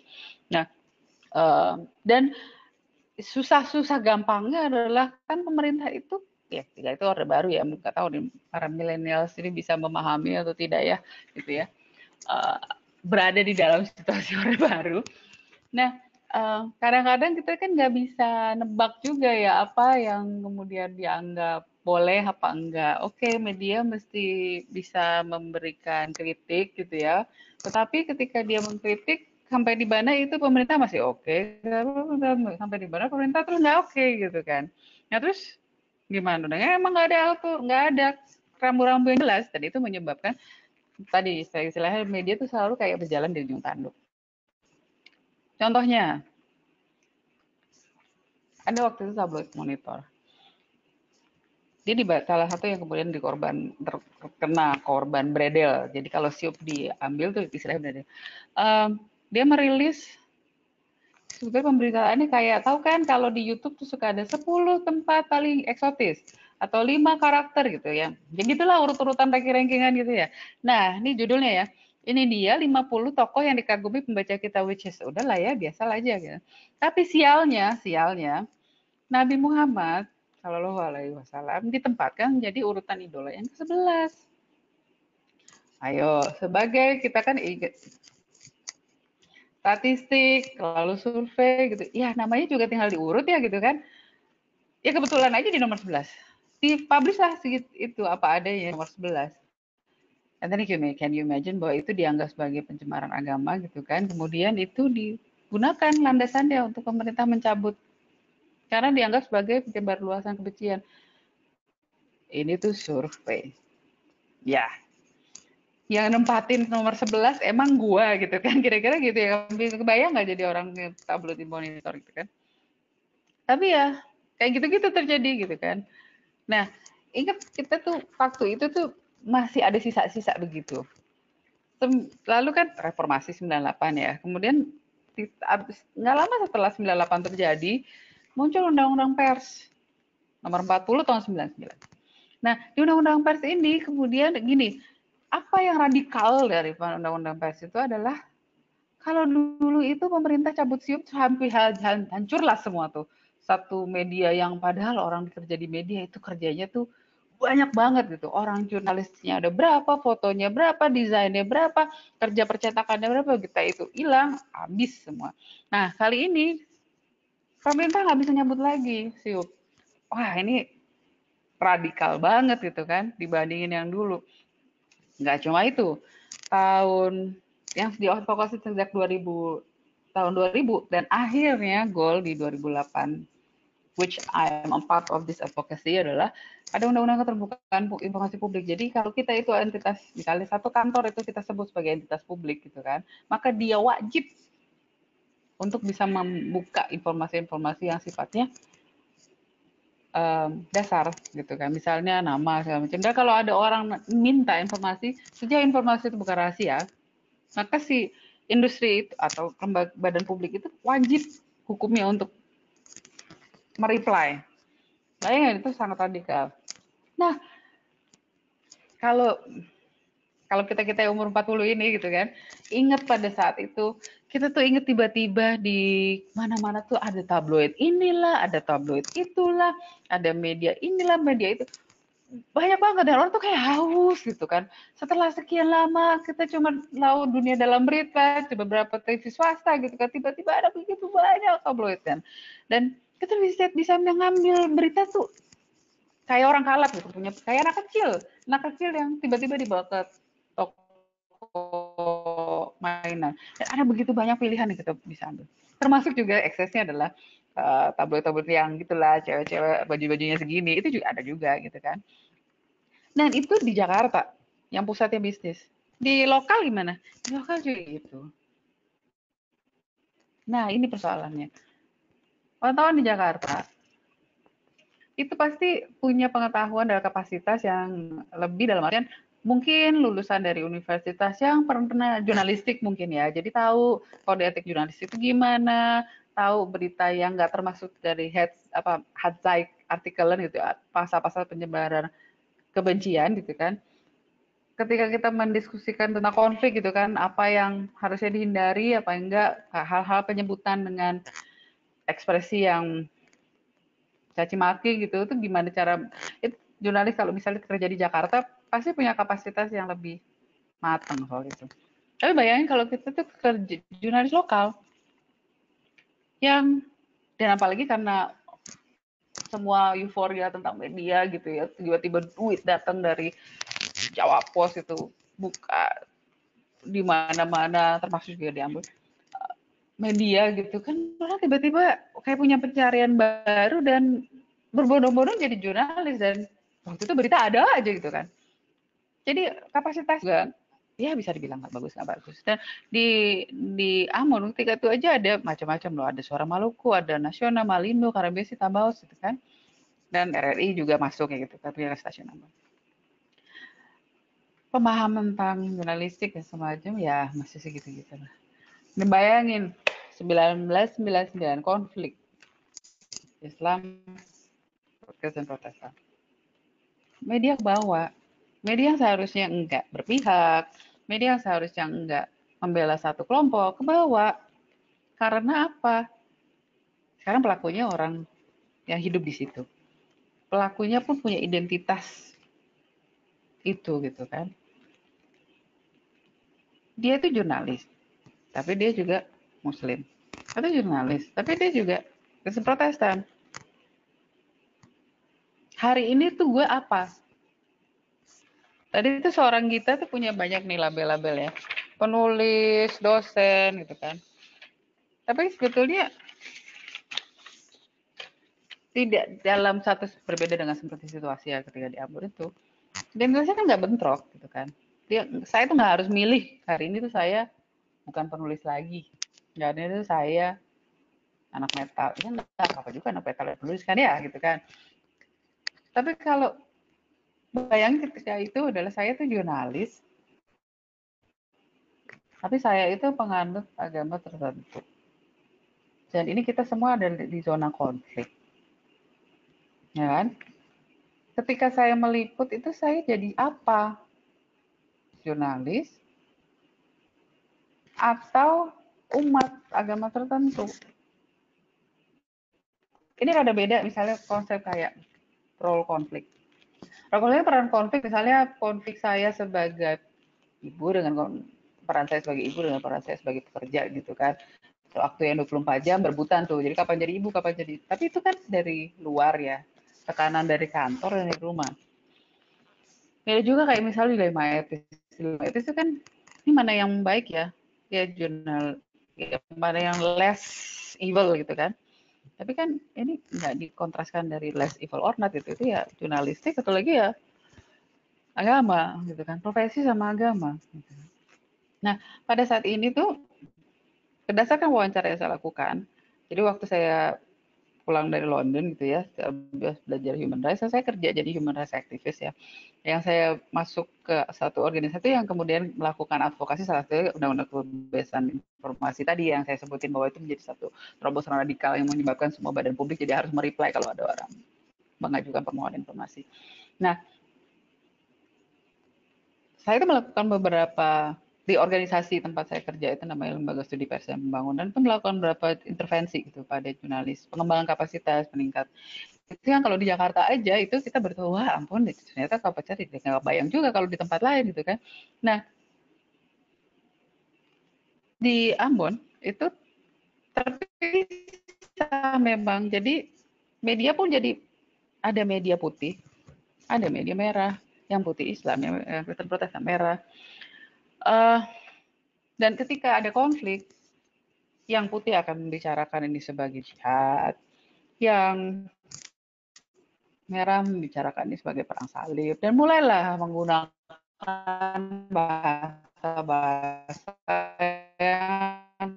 Nah em, dan susah-susah gampangnya adalah kan pemerintah itu ya tidak itu orde baru ya nggak tahu nih para milenial ini bisa memahami atau tidak ya gitu ya uh, berada di dalam situasi orde baru nah uh, kadang-kadang kita kan nggak bisa nebak juga ya apa yang kemudian dianggap boleh apa enggak oke media mesti bisa memberikan kritik gitu ya tetapi ketika dia mengkritik sampai di mana itu pemerintah masih oke, okay. sampai di mana pemerintah terus nggak oke okay, gitu kan. Nah terus gimana? Nah, emang nggak ada auto, nggak ada rambu-rambu yang jelas dan itu menyebabkan tadi saya istilahnya media itu selalu kayak berjalan di ujung tanduk. Contohnya, ada waktu itu tabloid monitor. Dia di salah satu yang kemudian dikorban terkena korban bredel. Jadi kalau siup diambil tuh istilahnya bredel. Um, dia merilis sebetulnya pemberitaannya kayak tahu kan kalau di YouTube tuh suka ada 10 tempat paling eksotis atau lima karakter gitu ya. Jadi itulah urut-urutan ranking-rankingan gitu ya. Nah, ini judulnya ya. Ini dia 50 tokoh yang dikagumi pembaca kita which is udahlah ya, biasa aja gitu. Tapi sialnya, sialnya Nabi Muhammad Shallallahu alaihi wasallam ditempatkan menjadi urutan idola yang ke-11. Ayo, sebagai kita kan statistik, lalu survei gitu. Ya namanya juga tinggal diurut ya gitu kan. Ya kebetulan aja di nomor 11. Dipublish lah itu apa adanya nomor 11. And then can you imagine bahwa itu dianggap sebagai pencemaran agama gitu kan. Kemudian itu digunakan landasannya untuk pemerintah mencabut. Karena dianggap sebagai penyebar luasan kebencian. Ini tuh survei. Ya, yang nempatin nomor 11 emang gua gitu kan. Kira-kira gitu ya. Kebayang nggak jadi orang tabloid monitor gitu kan? Tapi ya kayak gitu-gitu terjadi gitu kan. Nah ingat kita tuh waktu itu tuh masih ada sisa-sisa begitu. Lalu kan reformasi 98 ya. Kemudian nggak lama setelah 98 terjadi muncul undang-undang pers. Nomor 40 tahun 99 nah di undang-undang pers ini kemudian gini apa yang radikal dari undang-undang pers itu adalah kalau dulu itu pemerintah cabut siup hampir hancurlah semua tuh. Satu media yang padahal orang kerja di media itu kerjanya tuh banyak banget gitu. Orang jurnalisnya ada berapa fotonya berapa desainnya berapa kerja percetakannya berapa kita itu hilang habis semua. Nah kali ini pemerintah nggak bisa nyambut lagi siup wah ini radikal banget gitu kan dibandingin yang dulu Nggak cuma itu, tahun yang diadvokasi sejak 2000 tahun 2000 dan akhirnya gol di 2008 which I am a part of this advocacy adalah ada undang-undang keterbukaan informasi publik. Jadi kalau kita itu entitas, misalnya satu kantor itu kita sebut sebagai entitas publik gitu kan, maka dia wajib untuk bisa membuka informasi-informasi yang sifatnya um, dasar gitu kan. Misalnya nama segala macam. Dan kalau ada orang minta informasi sejauh informasi itu bukan rahasia maka si industri itu atau lembaga badan publik itu wajib hukumnya untuk mereply. Bayangin itu sangat radikal. Nah kalau kalau kita kita umur 40 ini gitu kan ingat pada saat itu kita tuh inget tiba-tiba di mana-mana tuh ada tabloid inilah, ada tabloid itulah, ada media inilah, media itu. Banyak banget dan orang tuh kayak haus gitu kan. Setelah sekian lama kita cuma laut dunia dalam berita, coba beberapa TV swasta gitu kan, tiba-tiba ada begitu banyak tabloid kan. Dan kita bisa bisa mengambil berita tuh kayak orang kalap gitu punya kayak anak kecil, anak kecil yang tiba-tiba dibawa ke mainan. Dan ada begitu banyak pilihan yang kita bisa ambil. Termasuk juga eksesnya adalah uh, tabloid-tabloid yang gitulah, cewek-cewek baju-bajunya segini, itu juga ada juga gitu kan. Dan itu di Jakarta, yang pusatnya bisnis. Di lokal gimana? Di lokal juga gitu. Nah, ini persoalannya. Wartawan di Jakarta itu pasti punya pengetahuan dan kapasitas yang lebih dalam artian mungkin lulusan dari universitas yang pernah jurnalistik mungkin ya. Jadi tahu kode etik jurnalistik itu gimana, tahu berita yang nggak termasuk dari head apa headline artikelan gitu, pasal-pasal penyebaran kebencian gitu kan. Ketika kita mendiskusikan tentang konflik gitu kan, apa yang harusnya dihindari, apa yang enggak, hal-hal penyebutan dengan ekspresi yang caci maki gitu itu gimana cara itu jurnalis kalau misalnya kerja di Jakarta pasti punya kapasitas yang lebih matang soal itu. Tapi bayangin kalau kita tuh kerja jurnalis lokal yang dan apalagi karena semua euforia tentang media gitu ya tiba-tiba duit datang dari Jawa Pos itu buka di mana-mana termasuk juga diambil media gitu kan orang tiba-tiba kayak punya pencarian baru dan berbondong-bondong jadi jurnalis dan waktu itu berita ada aja gitu kan jadi kapasitas juga ya bisa dibilang nggak bagus nggak bagus. Dan di di Ambon ketika itu aja ada macam-macam loh. Ada suara Maluku ada nasional Malindo Karabesi Tabaos gitu kan. Dan RRI juga masuk kayak gitu tapi ya stasiun Ambon pemahaman tentang jurnalistik dan semacam ya masih segitu-gitu lah. Bayangin 1999 konflik. Islam Kristen Protestan. Media bawa, media seharusnya enggak berpihak, media seharusnya enggak membela satu kelompok ke bawah. Karena apa? Sekarang pelakunya orang yang hidup di situ. Pelakunya pun punya identitas itu gitu kan dia itu jurnalis, tapi dia juga Muslim. Atau jurnalis, tapi dia juga Kristen Protestan. Hari ini tuh gue apa? Tadi itu seorang kita tuh punya banyak nih label-label ya. Penulis, dosen gitu kan. Tapi sebetulnya tidak dalam satu berbeda dengan seperti situasi ya ketika di Ambon itu. Di Indonesia kan nggak bentrok gitu kan dia saya tuh nggak harus milih hari ini tuh saya bukan penulis lagi nggak itu saya anak metal ya nggak apa juga anak metal penulis kan ya gitu kan tapi kalau bayangin ketika itu adalah saya tuh jurnalis. Tapi saya itu penganut agama tertentu. Dan ini kita semua ada di zona konflik. Ya kan? Ketika saya meliput itu saya jadi apa? Jurnalis atau umat agama tertentu. Ini ada beda misalnya konsep kayak role konflik. Role konflik peran konflik misalnya konflik saya sebagai ibu dengan peran saya sebagai ibu dengan peran saya sebagai pekerja gitu kan. Waktu yang 24 jam berbutan tuh. Jadi kapan jadi ibu, kapan jadi. Tapi itu kan dari luar ya. Tekanan dari kantor dan dari rumah. Beda juga kayak misalnya di Lema Etis itu kan ini mana yang baik ya ya jurnal ya, mana yang less evil gitu kan tapi kan ini nggak dikontraskan dari less evil or not itu itu ya jurnalistik atau lagi ya agama gitu kan profesi sama agama gitu. nah pada saat ini tuh berdasarkan wawancara yang saya lakukan jadi waktu saya pulang dari London gitu ya belajar human rights saya kerja jadi human rights activist ya yang saya masuk ke satu organisasi yang kemudian melakukan advokasi salah satu undang-undang kebebasan informasi tadi yang saya sebutin bahwa itu menjadi satu terobosan radikal yang menyebabkan semua badan publik jadi harus mereply kalau ada orang mengajukan permohonan informasi. Nah, saya itu melakukan beberapa di organisasi tempat saya kerja itu namanya Lembaga Studi Pers dan Pembangunan itu melakukan beberapa intervensi gitu pada jurnalis, pengembangan kapasitas, meningkat. Itu yang kalau di Jakarta aja itu kita bertahu, wah ampun, ternyata kapasitas tidak nggak bayang juga kalau di tempat lain gitu kan. Nah, di Ambon itu terpisah memang. Jadi media pun jadi ada media putih, ada media merah, yang putih Islam, yang Kristen Protestan merah Uh, dan ketika ada konflik, yang putih akan membicarakan ini sebagai jihad, yang merah membicarakan ini sebagai perang salib, dan mulailah menggunakan bahasa-bahasa yang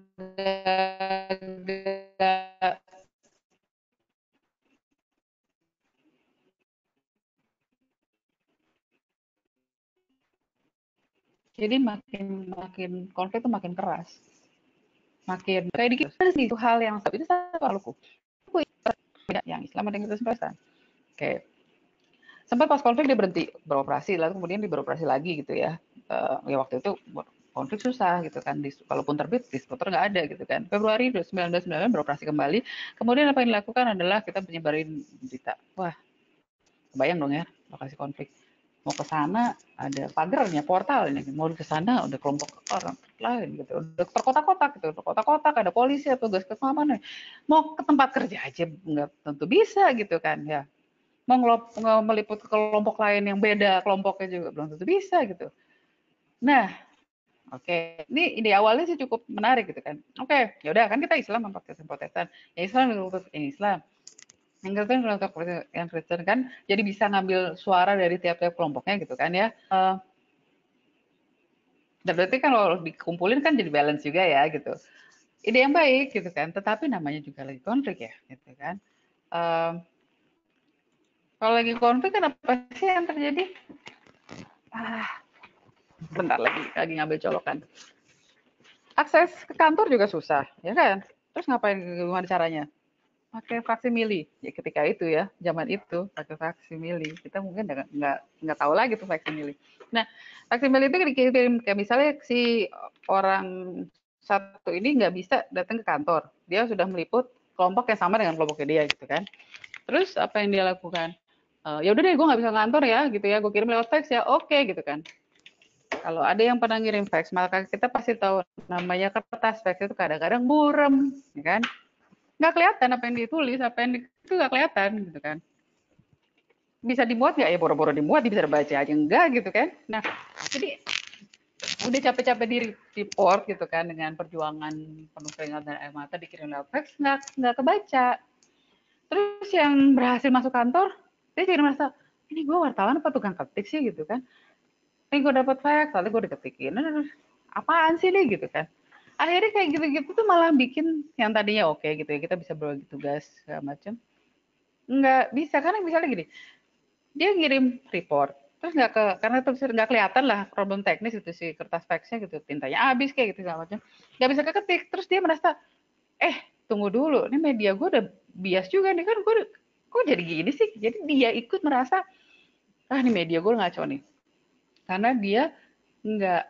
Jadi makin makin konflik itu makin keras. Makin kayak dikit itu hal yang itu satu laluku. yang Islam ada yang Kristen Protestan. Oke. Sempat pas konflik dia berhenti beroperasi, lalu kemudian dia beroperasi lagi gitu ya. Uh, ya waktu itu konflik susah gitu kan. Dis, kalaupun terbit distributor nggak ada gitu kan. Februari 1999 beroperasi kembali. Kemudian apa yang dilakukan adalah kita menyebarin berita. Wah, kebayang dong ya lokasi konflik. Mau ke sana ada pagarnya, portalnya. Mau ke sana udah kelompok orang lain gitu. Udah terkotak-kotak gitu. Terkotak-kotak ada polisi atau tugas keamanan. Mau ke tempat kerja aja nggak tentu bisa gitu kan ya. Mau ngelop, meliput ke kelompok lain yang beda kelompoknya juga belum tentu bisa gitu. Nah, Oke, ini ide awalnya sih cukup menarik gitu kan. Oke, ya udah kan kita Islam sama Protestan. Ya Islam yang Islam. Yang Kristen kelompok yang Kristen kan jadi bisa ngambil suara dari tiap-tiap kelompoknya gitu kan ya. Uh, dan berarti kan kalau dikumpulin kan jadi balance juga ya gitu. Ide yang baik gitu kan, tetapi namanya juga lagi konflik ya gitu kan. Uh, kalau lagi konflik kan apa sih yang terjadi? Ah, bentar lagi lagi ngambil colokan. Akses ke kantor juga susah, ya kan? Terus ngapain gimana caranya? Pakai faksimili. Ya ketika itu ya, zaman itu pakai faksimili. Kita mungkin nggak nggak tahu lagi tuh faksimili. Nah, faksimili itu dikirim kayak misalnya si orang satu ini nggak bisa datang ke kantor. Dia sudah meliput kelompok yang sama dengan kelompoknya dia gitu kan. Terus apa yang dia lakukan? Uh, ya udah deh, gue nggak bisa kantor ya, gitu ya. Gue kirim lewat fax ya, oke gitu kan kalau ada yang pernah ngirim fax, maka kita pasti tahu namanya kertas fax itu kadang-kadang burem, ya kan? Nggak kelihatan apa yang ditulis, apa yang itu nggak kelihatan, gitu kan? Bisa dimuat nggak? Ya boro-boro dimuat, bisa baca aja enggak, gitu kan? Nah, jadi udah capek-capek di report gitu kan dengan perjuangan penuh keringat dan air mata dikirim lewat fax nggak nggak kebaca terus yang berhasil masuk kantor dia jadi merasa ini gue wartawan apa tukang ketik sih gitu kan ini gue dapat fax lalu gue diketikin apaan sih nih gitu kan akhirnya kayak gitu-gitu tuh malah bikin yang tadinya oke okay, gitu ya kita bisa berbagi tugas segala macam nggak bisa karena misalnya gini dia ngirim report terus nggak ke karena terus nggak kelihatan lah problem teknis itu si kertas faxnya gitu tintanya habis kayak gitu segala macam nggak bisa keketik terus dia merasa eh tunggu dulu ini media gue udah bias juga nih kan gue kok jadi gini sih? Jadi dia ikut merasa ah ini media gue ngaco nih. Karena dia nggak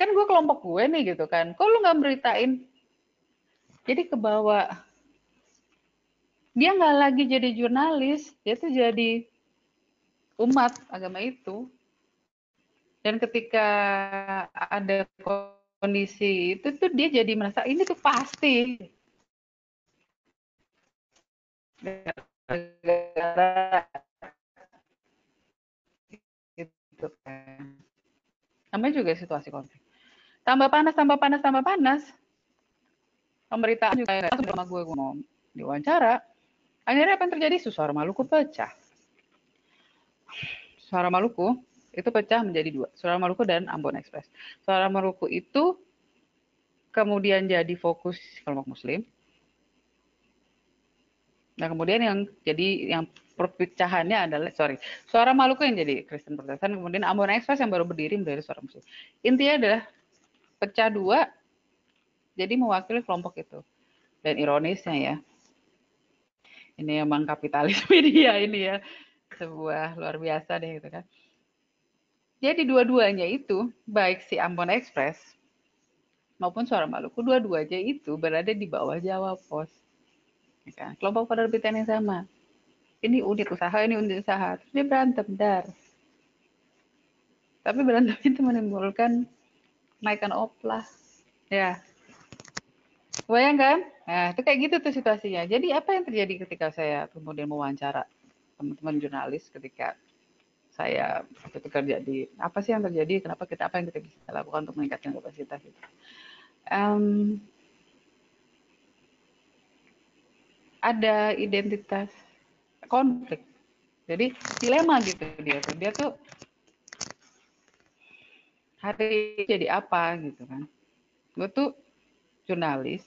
kan gue kelompok gue nih gitu kan. Kok lu nggak beritain? Jadi ke bawah dia nggak lagi jadi jurnalis dia tuh jadi umat agama itu. Dan ketika ada kondisi itu tuh dia jadi merasa ini tuh pasti. Gitu kan. Namanya juga situasi konflik. Tambah panas, tambah panas, tambah panas. Pemberitaan juga sama gue, gue mau diwawancara. Akhirnya apa yang terjadi? Suara Maluku pecah. Suara Maluku itu pecah menjadi dua. Suara Maluku dan Ambon Express. Suara Maluku itu kemudian jadi fokus kelompok muslim. Nah, kemudian yang jadi yang perpecahannya adalah sorry suara Maluku yang jadi Kristen Protestan kemudian Ambon Express yang baru berdiri menjadi suara Muslim intinya adalah pecah dua jadi mewakili kelompok itu dan ironisnya ya ini emang kapitalis media ini ya sebuah luar biasa deh gitu kan jadi dua-duanya itu baik si Ambon Express maupun suara Maluku dua-duanya itu berada di bawah Jawa Pos ya kan? kelompok penerbitan yang sama ini unit usaha, ini unit usaha. Dia berantem, dar. Tapi berantem itu menimbulkan kenaikan oplah. Ya. Bayangkan? Nah, itu kayak gitu tuh situasinya. Jadi apa yang terjadi ketika saya kemudian mewawancara teman-teman jurnalis ketika saya waktu kerja di apa sih yang terjadi, kenapa kita apa yang kita bisa lakukan untuk meningkatkan kapasitas itu. Um, ada identitas konflik jadi dilema gitu dia tuh dia tuh hari jadi apa gitu kan. Gue tuh jurnalis.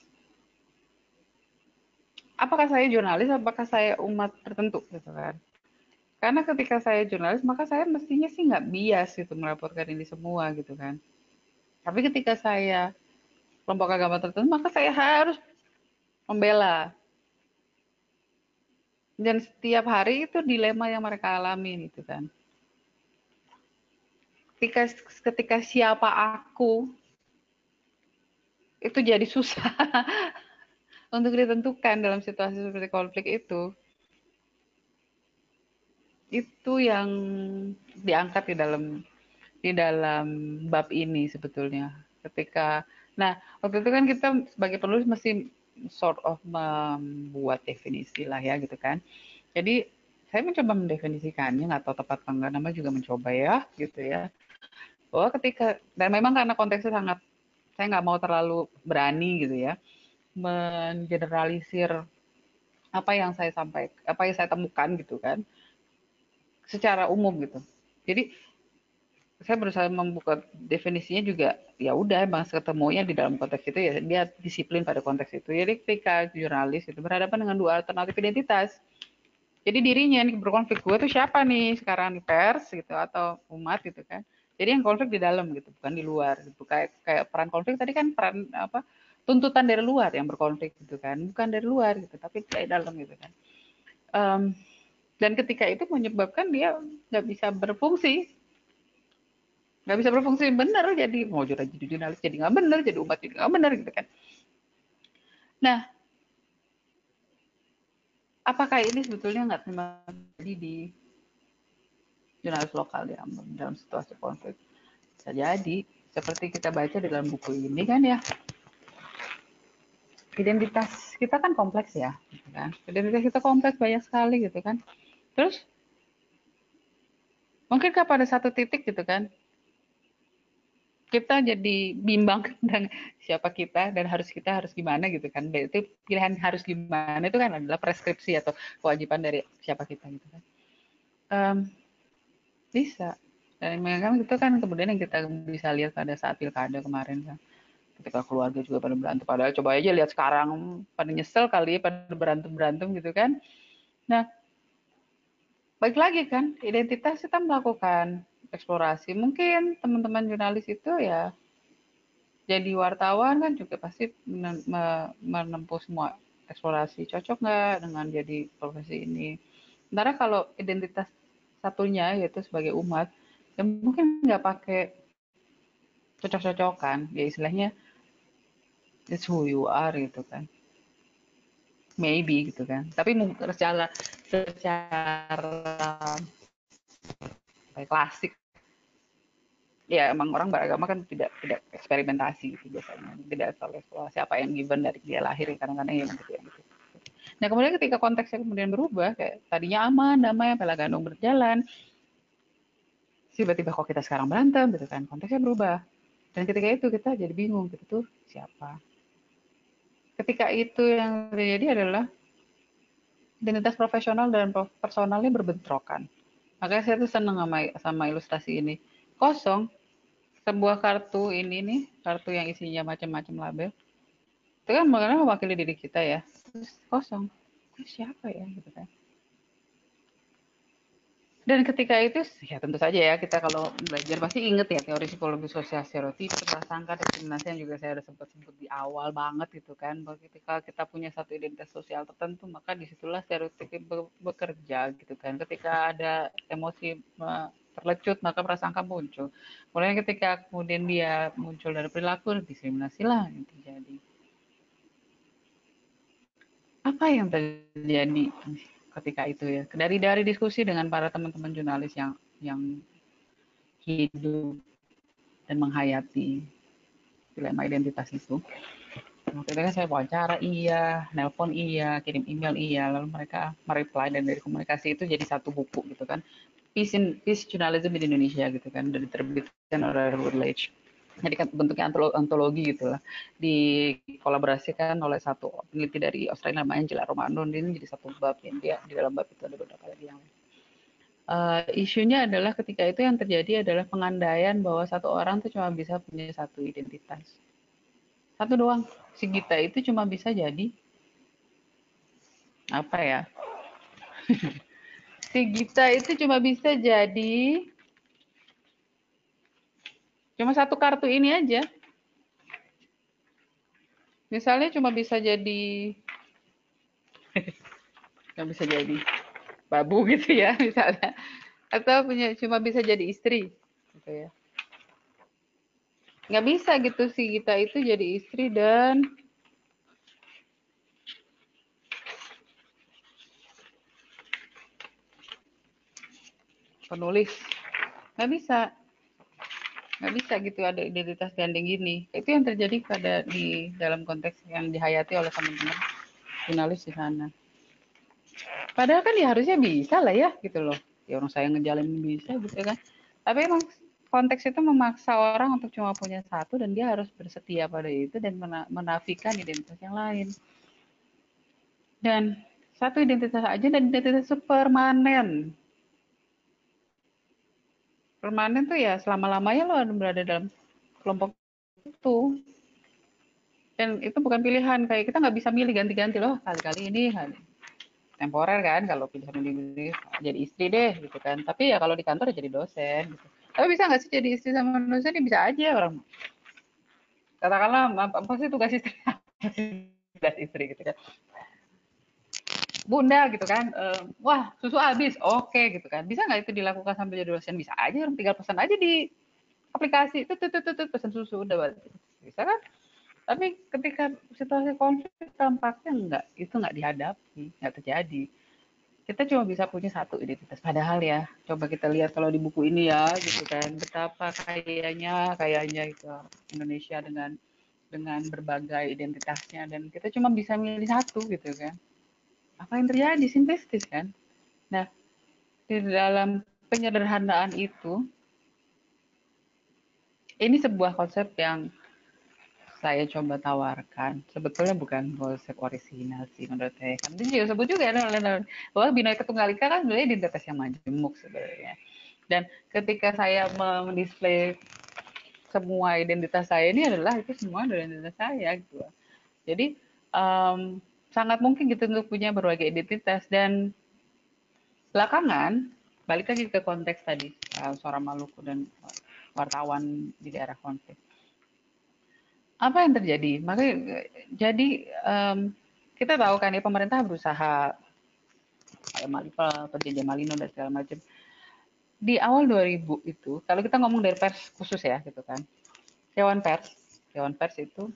Apakah saya jurnalis apakah saya umat tertentu gitu kan. Karena ketika saya jurnalis maka saya mestinya sih nggak bias gitu melaporkan ini semua gitu kan. Tapi ketika saya kelompok agama tertentu maka saya harus membela. Dan setiap hari itu dilema yang mereka alami gitu kan ketika ketika siapa aku itu jadi susah untuk ditentukan dalam situasi seperti konflik itu. Itu yang diangkat di dalam di dalam bab ini sebetulnya. Ketika nah, waktu itu kan kita sebagai penulis mesti sort of membuat definisi lah ya gitu kan. Jadi saya mencoba mendefinisikannya nggak tahu tepat apa enggak nama juga mencoba ya gitu ya bahwa ketika dan memang karena konteksnya sangat saya nggak mau terlalu berani gitu ya mengeneralisir apa yang saya sampaikan apa yang saya temukan gitu kan secara umum gitu. Jadi saya berusaha membuka definisinya juga ya udah emang ketemunya di dalam konteks itu ya dia disiplin pada konteks itu. Jadi ketika jurnalis itu berhadapan dengan dua alternatif identitas jadi dirinya nih berkonflik gue tuh siapa nih? Sekarang pers gitu atau umat gitu kan jadi yang konflik di dalam gitu bukan di luar gitu. Kayak kayak peran konflik tadi kan peran apa tuntutan dari luar yang berkonflik gitu kan. Bukan dari luar gitu tapi dari dalam gitu kan. Um, dan ketika itu menyebabkan dia nggak bisa berfungsi. Nggak bisa berfungsi benar jadi mau jadi jurnalis jadi nggak benar jadi umat jadi nggak benar gitu kan. Nah apakah ini sebetulnya nggak terjadi di jurnalis lokal ya dalam situasi konflik bisa jadi seperti kita baca di dalam buku ini kan ya identitas kita kan kompleks ya gitu kan identitas kita kompleks banyak sekali gitu kan terus mungkin pada satu titik gitu kan kita jadi bimbang tentang siapa kita dan harus kita harus gimana gitu kan. Itu pilihan harus gimana itu kan adalah preskripsi atau kewajiban dari siapa kita gitu kan. Um, bisa. Dan memang itu kan kemudian yang kita bisa lihat pada saat pilkada kemarin kan. Ketika keluarga juga pada berantem. Padahal coba aja lihat sekarang pada nyesel kali ya, pada berantem-berantem gitu kan. Nah, baik lagi kan, identitas kita melakukan eksplorasi. Mungkin teman-teman jurnalis itu ya jadi wartawan kan juga pasti menempuh semua eksplorasi. Cocok nggak dengan jadi profesi ini? Sementara kalau identitas satunya yaitu sebagai umat, ya mungkin nggak pakai cocok-cocokan, ya istilahnya it's who you are gitu kan. Maybe gitu kan. Tapi secara secara klasik ya emang orang beragama kan tidak tidak eksperimentasi gitu biasanya tidak selalu eksplorasi apa yang given dari dia lahir kadang-kadang gitu ya gitu. Nah kemudian ketika konteksnya kemudian berubah kayak tadinya aman damai pela gandung berjalan tiba-tiba kok kita sekarang berantem gitu kan konteksnya berubah. Dan ketika itu kita jadi bingung gitu tuh siapa? Ketika itu yang terjadi adalah identitas profesional dan personalnya berbentrokan. Makanya saya tuh seneng sama sama ilustrasi ini. Kosong sebuah kartu ini nih kartu yang isinya macam-macam label itu kan mengenai mewakili diri kita ya. Terus kosong. Itu siapa ya gitu kan. Dan ketika itu ya tentu saja ya kita kalau belajar pasti inget ya teori psikologi sosial stereotip prasangka diskriminasi yang juga saya udah sempat sebut di awal banget gitu kan. Bahwa ketika kita punya satu identitas sosial tertentu maka di situlah stereotip bekerja gitu kan. Ketika ada emosi terlecut maka prasangka muncul. Kemudian ketika kemudian dia muncul dari perilaku diskriminasi lah yang terjadi. Apa yang terjadi ketika itu ya? Dari dari diskusi dengan para teman-teman jurnalis yang yang hidup dan menghayati dilema identitas itu. Waktu kan saya wawancara iya, nelpon iya, kirim email iya, lalu mereka mereply dan dari komunikasi itu jadi satu buku gitu kan peace in peace journalism di Indonesia gitu kan dari diterbitkan oleh Routledge jadi kan bentuknya antologi gitu lah. Dikolaborasikan oleh satu peneliti dari Australia namanya Angela Romano. Ini jadi satu bab yang dia di dalam bab itu ada beberapa lagi yang uh, isunya adalah ketika itu yang terjadi adalah pengandaian bahwa satu orang tuh cuma bisa punya satu identitas. Satu doang. Si Gita itu cuma bisa jadi apa ya? Si Gita itu cuma bisa jadi cuma satu kartu ini aja. Misalnya cuma bisa jadi nggak bisa jadi babu gitu ya misalnya. Atau punya cuma bisa jadi istri gitu ya. Nggak bisa gitu sih kita itu jadi istri dan penulis. Nggak bisa nggak bisa gitu ada identitas gandeng gini. Itu yang terjadi pada di dalam konteks yang dihayati oleh teman-teman jurnalis di sana. Padahal kan ya harusnya bisa lah ya gitu loh. Ya orang saya ngejalanin bisa gitu kan. Tapi emang konteks itu memaksa orang untuk cuma punya satu dan dia harus bersetia pada itu dan mena- menafikan identitas yang lain. Dan satu identitas aja dan identitas permanen permanen tuh ya selama-lamanya lo berada dalam kelompok itu. Dan itu bukan pilihan kayak kita nggak bisa milih ganti-ganti loh. Kali-kali ini kali temporer kan kalau pilihan ini jadi istri deh gitu kan. Tapi ya kalau di kantor ya jadi dosen gitu. Tapi bisa nggak sih jadi istri sama dosen? Ya bisa aja orang. Katakanlah apa, apa sih tugas istri? Tugas istri gitu kan bunda gitu kan eh, wah susu habis oke gitu kan. Bisa nggak itu dilakukan sambil jadi dosen? Bisa aja orang tinggal pesan aja di aplikasi. Itu tuh tuh tuh pesan susu udah bisa kan? Tapi ketika situasi konflik tampaknya enggak itu nggak dihadapi nggak terjadi. Kita cuma bisa punya satu identitas. Padahal ya coba kita lihat kalau di buku ini ya gitu kan. Betapa kayanya kayanya itu Indonesia dengan dengan berbagai identitasnya. Dan kita cuma bisa milih satu gitu kan apa yang terjadi? Simplistis kan? Nah di dalam penyederhanaan itu ini sebuah konsep yang saya coba tawarkan. Sebetulnya bukan konsep orisinal sih menurut saya. Kan itu juga sebut juga bahwa Binoy Ketunggal Ika kan sebenarnya identitas yang majemuk sebenarnya. Dan ketika saya mendisplay semua identitas saya ini adalah itu semua identitas saya gitu. Jadi um, sangat mungkin gitu untuk punya berbagai identitas dan belakangan balik lagi ke konteks tadi uh, suara Maluku dan wartawan di daerah konflik apa yang terjadi? Makanya jadi um, kita tahu kan ya pemerintah berusaha kayak Malipel, perjanjian Malino dan segala macam. Di awal 2000 itu, kalau kita ngomong dari pers khusus ya gitu kan, Dewan Pers, Dewan Pers itu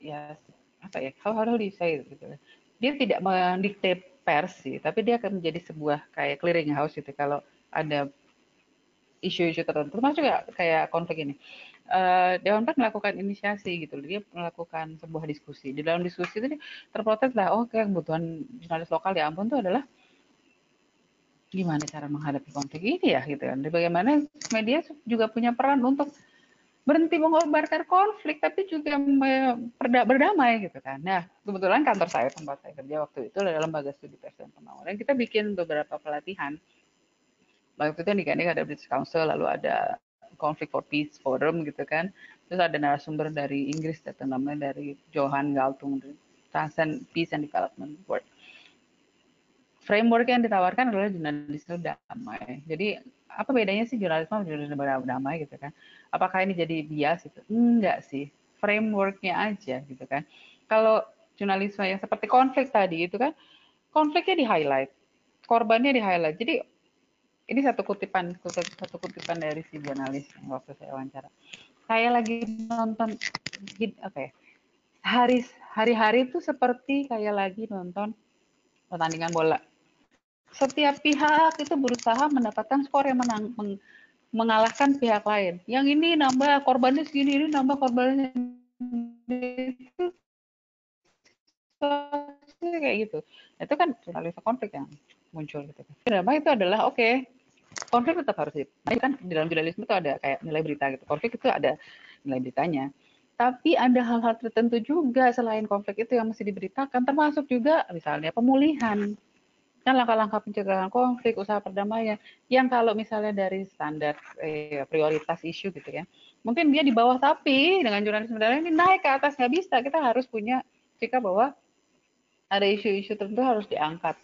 ya apa ya, how, how do you say it, gitu. Dia tidak mendikte pers sih, tapi dia akan menjadi sebuah kayak clearing house gitu kalau ada isu-isu tertentu, termasuk juga kayak konflik ini uh, Dewan Pers melakukan inisiasi gitu dia melakukan sebuah diskusi di dalam diskusi itu terprotes lah oh kebutuhan jurnalis lokal ya ampun itu adalah gimana cara menghadapi konflik ini ya gitu kan. Bagaimana media juga punya peran untuk berhenti mengobarkan konflik tapi juga berdamai gitu kan. Nah, kebetulan kantor saya tempat saya kerja waktu itu adalah lembaga studi pers dan pembangunan. Kita bikin beberapa pelatihan. Waktu itu yang digandeng ada British Council, lalu ada Conflict for Peace Forum gitu kan. Terus ada narasumber dari Inggris datang namanya dari Johan Galtung Transcend Peace and Development Board. Framework yang ditawarkan adalah jurnalisme damai. Jadi apa bedanya sih jurnalisme sama jurnalisme damai gitu kan? Apakah ini jadi bias itu? Enggak sih. Frameworknya aja gitu kan. Kalau jurnalisme yang seperti konflik tadi itu kan konfliknya di highlight, korbannya di highlight. Jadi ini satu kutipan satu kutipan dari si jurnalis yang waktu saya wawancara. Saya lagi nonton apa ya? Hari hari-hari itu seperti kayak lagi nonton pertandingan bola. Setiap pihak itu berusaha mendapatkan skor yang menang, meng, mengalahkan pihak lain. Yang ini nambah korbannya segini, ini nambah korbannya itu kayak gitu. Itu kan jurnalis konflik yang muncul gitu. Drama itu adalah oke, okay, konflik tetap harus nah, kan di dalam jurnalisme itu ada kayak nilai berita gitu. Konflik itu ada nilai beritanya. Tapi ada hal-hal tertentu juga selain konflik itu yang mesti diberitakan, termasuk juga misalnya pemulihan. Kan langkah-langkah pencegahan konflik, usaha perdamaian, yang kalau misalnya dari standar eh, prioritas isu gitu ya, mungkin dia di bawah tapi dengan jurnalisme ini naik ke atas nggak bisa. Kita harus punya sikap bahwa ada isu-isu tertentu harus diangkat.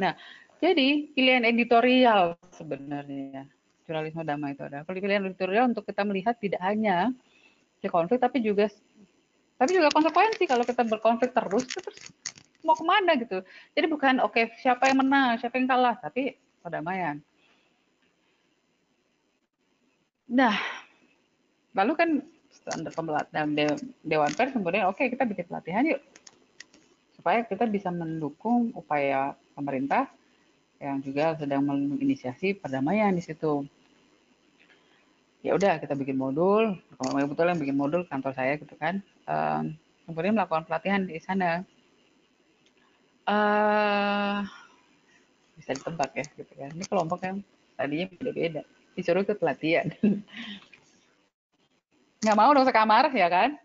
Nah, jadi pilihan editorial sebenarnya jurnalisme damai itu adalah pilihan editorial untuk kita melihat tidak hanya konflik tapi juga tapi juga konsekuensi kalau kita berkonflik terus terus mau ke mana gitu. Jadi bukan oke okay, siapa yang menang, siapa yang kalah, tapi perdamaian. Nah, lalu kan standar pelatihan Dewan Pers kemudian oke okay, kita bikin pelatihan yuk supaya kita bisa mendukung upaya pemerintah yang juga sedang menginisiasi perdamaian di situ. Ya udah kita bikin modul, kalau betul yang bikin modul kantor saya gitu kan. Kemudian melakukan pelatihan di sana. Uh, bisa ditebak ya gitu kan. Ini kelompok yang tadinya beda-beda, disuruh ikut pelatihan. Nggak mau dong sekamar ya kan?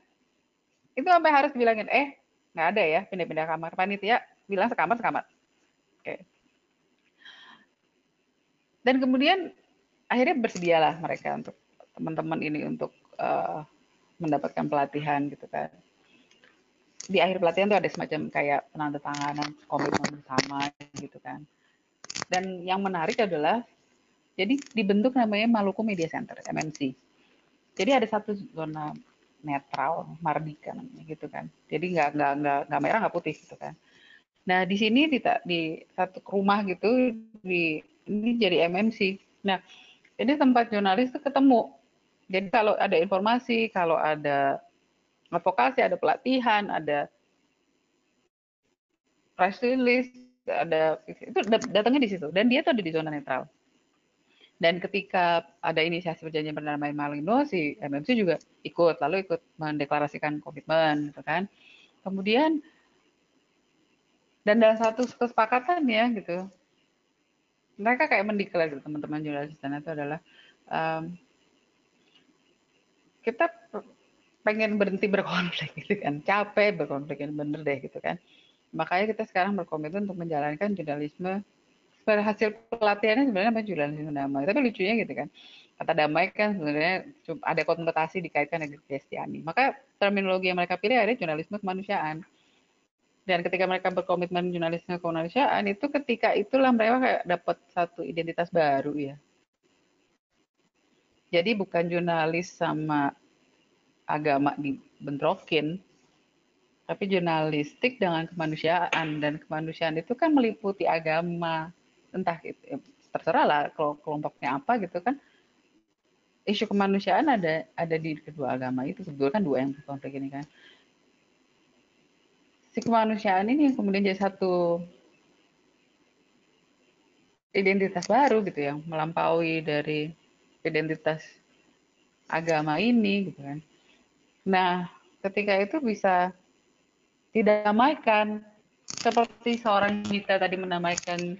Itu sampai harus bilangin, eh nggak ada ya pindah-pindah kamar panitia bilang sekamar sekamar oke dan kemudian akhirnya bersedialah mereka untuk teman-teman ini untuk uh, mendapatkan pelatihan gitu kan di akhir pelatihan tuh ada semacam kayak penandatanganan komitmen bersama gitu kan. Dan yang menarik adalah jadi dibentuk namanya Maluku Media Center MMC jadi ada satu zona netral mardika namanya gitu kan. Jadi nggak nggak nggak nggak merah nggak putih gitu kan. Nah di sini di, di satu rumah gitu di ini jadi MMC nah ini tempat jurnalis itu ketemu. Jadi kalau ada informasi kalau ada advokasi ada pelatihan ada press release ada itu datangnya di situ dan dia tuh ada di zona netral dan ketika ada inisiasi perjanjian perdamaian Malino, si MMC juga ikut, lalu ikut mendeklarasikan komitmen, gitu kan. Kemudian dan dalam satu kesepakatan ya gitu, mereka kayak mendeklar gitu teman-teman jurnalis sana itu adalah um, kita pengen berhenti berkonflik gitu kan, capek berkonflik yang bener deh gitu kan. Makanya kita sekarang berkomitmen untuk menjalankan jurnalisme hasil pelatihannya sebenarnya namanya jurnalisme damai. Tapi lucunya gitu kan, kata damai kan sebenarnya ada konotasi dikaitkan dengan Kristiani. Maka terminologi yang mereka pilih adalah jurnalisme kemanusiaan. Dan ketika mereka berkomitmen jurnalisme kemanusiaan, itu ketika itulah mereka dapat satu identitas baru ya. Jadi bukan jurnalis sama agama dibentrokin, tapi jurnalistik dengan kemanusiaan dan kemanusiaan itu kan meliputi agama, entah gitu ya, terserah lah kelompoknya apa gitu kan. Isu kemanusiaan ada ada di kedua agama itu sebetulnya kan dua yang konflik ini kan. Si kemanusiaan ini yang kemudian jadi satu identitas baru gitu yang melampaui dari identitas agama ini gitu kan nah ketika itu bisa didamaikan. Seperti seorang kita tadi menamaikan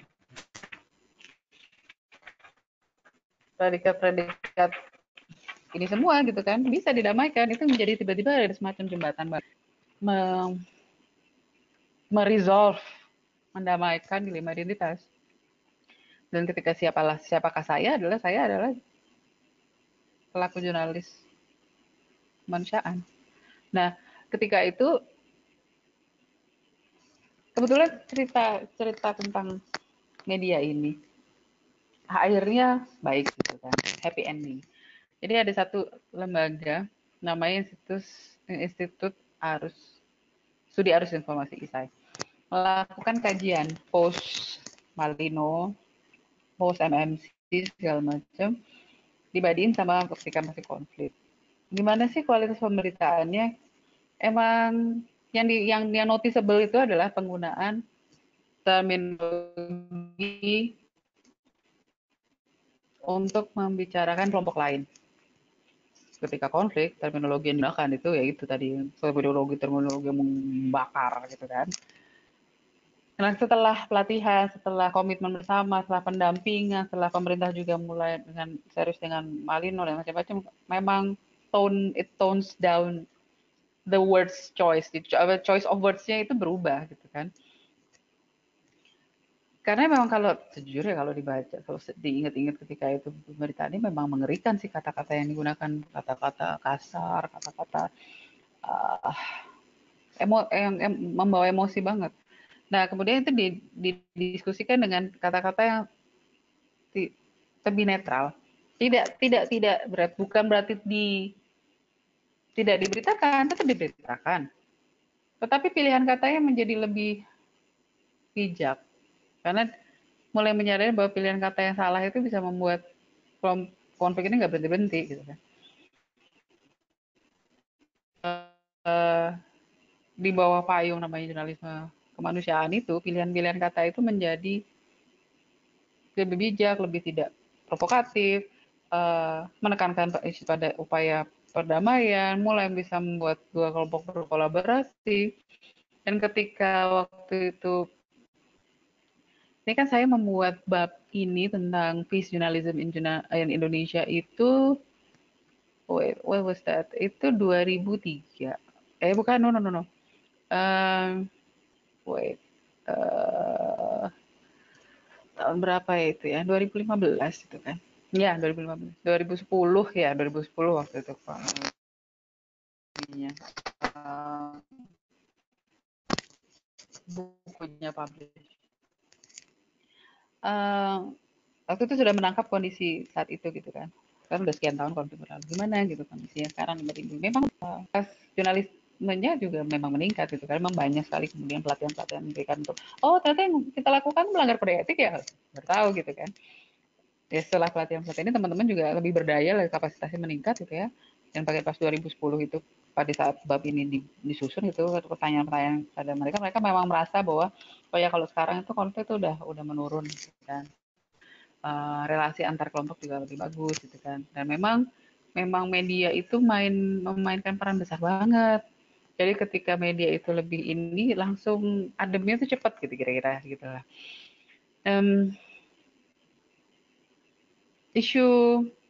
predikat-predikat ini semua gitu kan. Bisa didamaikan. Itu menjadi tiba-tiba ada semacam jembatan me meresolve mendamaikan dilema identitas. Dan ketika siapalah siapakah saya adalah saya adalah pelaku jurnalis kemanusiaan. Nah ketika itu kebetulan cerita cerita tentang media ini akhirnya baik gitu kan happy ending. Jadi ada satu lembaga namanya Institut Institut Arus Studi Arus Informasi ISAI melakukan kajian post Malino post MMC segala macam dibandingin sama ketika masih konflik gimana sih kualitas pemberitaannya emang yang di, yang yang noticeable itu adalah penggunaan terminologi untuk membicarakan kelompok lain. Ketika konflik, terminologi yang digunakan itu ya itu tadi terminologi terminologi yang membakar gitu kan. Nah setelah pelatihan, setelah komitmen bersama, setelah pendampingan, setelah pemerintah juga mulai dengan serius dengan Malino dan macam-macam, memang tone it tones down the words choice, the choice of words-nya itu berubah gitu kan karena memang kalau sejujurnya kalau dibaca, kalau diingat-ingat ketika itu pemberitaan ini memang mengerikan sih kata-kata yang digunakan, kata-kata kasar, kata-kata uh, emo, yang, yang membawa emosi banget. Nah kemudian itu didiskusikan dengan kata-kata yang lebih netral. Tidak, tidak, tidak berat, bukan berarti di tidak diberitakan, tetap diberitakan. Tetapi pilihan katanya menjadi lebih bijak karena mulai menyadari bahwa pilihan kata yang salah itu bisa membuat konflik ini nggak berhenti-berhenti gitu kan. eh, di bawah payung namanya jurnalisme kemanusiaan itu pilihan-pilihan kata itu menjadi lebih bijak, lebih tidak provokatif, eh, menekankan pada upaya perdamaian, mulai bisa membuat dua kelompok berkolaborasi. Dan ketika waktu itu ini kan saya membuat bab ini tentang peace journalism in, in Indonesia itu wait, what was that? Itu 2003. Eh bukan, no no no no. Um, wait. Uh, tahun berapa itu ya? 2015 itu kan. Ya, 2015. 2010 ya, 2010 waktu itu Pak. Uh, bukunya publish. Uh, waktu itu sudah menangkap kondisi saat itu gitu kan. Kan udah sekian tahun konflik berlalu. Gimana gitu kondisinya sekarang Memang uh, jurnalis jumlahnya juga memang meningkat gitu kan memang banyak sekali kemudian pelatihan-pelatihan diberikan untuk oh ternyata yang kita lakukan melanggar kode etik ya bertahu gitu kan ya setelah pelatihan-pelatihan ini teman-teman juga lebih berdaya lah kapasitasnya meningkat gitu ya. Dan pakai pas 2010 itu pada saat bab ini disusun itu pertanyaan-pertanyaan pada mereka. Mereka memang merasa bahwa oh ya kalau sekarang itu konflik itu udah udah menurun gitu kan. Uh, relasi antar kelompok juga lebih bagus gitu kan. Dan memang memang media itu main memainkan peran besar banget. Jadi ketika media itu lebih ini langsung ademnya itu cepat gitu kira-kira gitu lah. Um, isu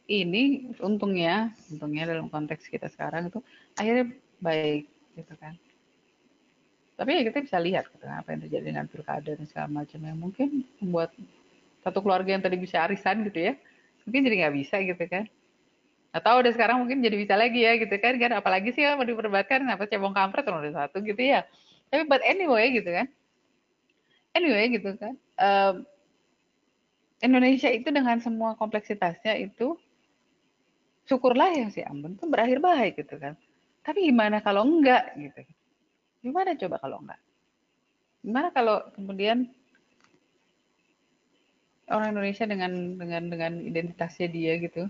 ini untungnya, untungnya dalam konteks kita sekarang itu akhirnya baik gitu kan. Tapi ya kita bisa lihat gitu, kan, apa yang terjadi dengan pilkada dan segala macam yang mungkin membuat satu keluarga yang tadi bisa arisan gitu ya, mungkin jadi nggak bisa gitu kan. Atau udah sekarang mungkin jadi bisa lagi ya gitu kan kan apalagi sih ya mau diperdebatkan apa cebong kampret nomor satu gitu ya. Tapi but anyway gitu kan. Anyway gitu kan um, Indonesia itu dengan semua kompleksitasnya itu syukurlah ya si Ambon tuh berakhir baik gitu kan. Tapi gimana kalau enggak gitu? Gimana coba kalau enggak? Gimana kalau kemudian orang Indonesia dengan dengan dengan identitasnya dia gitu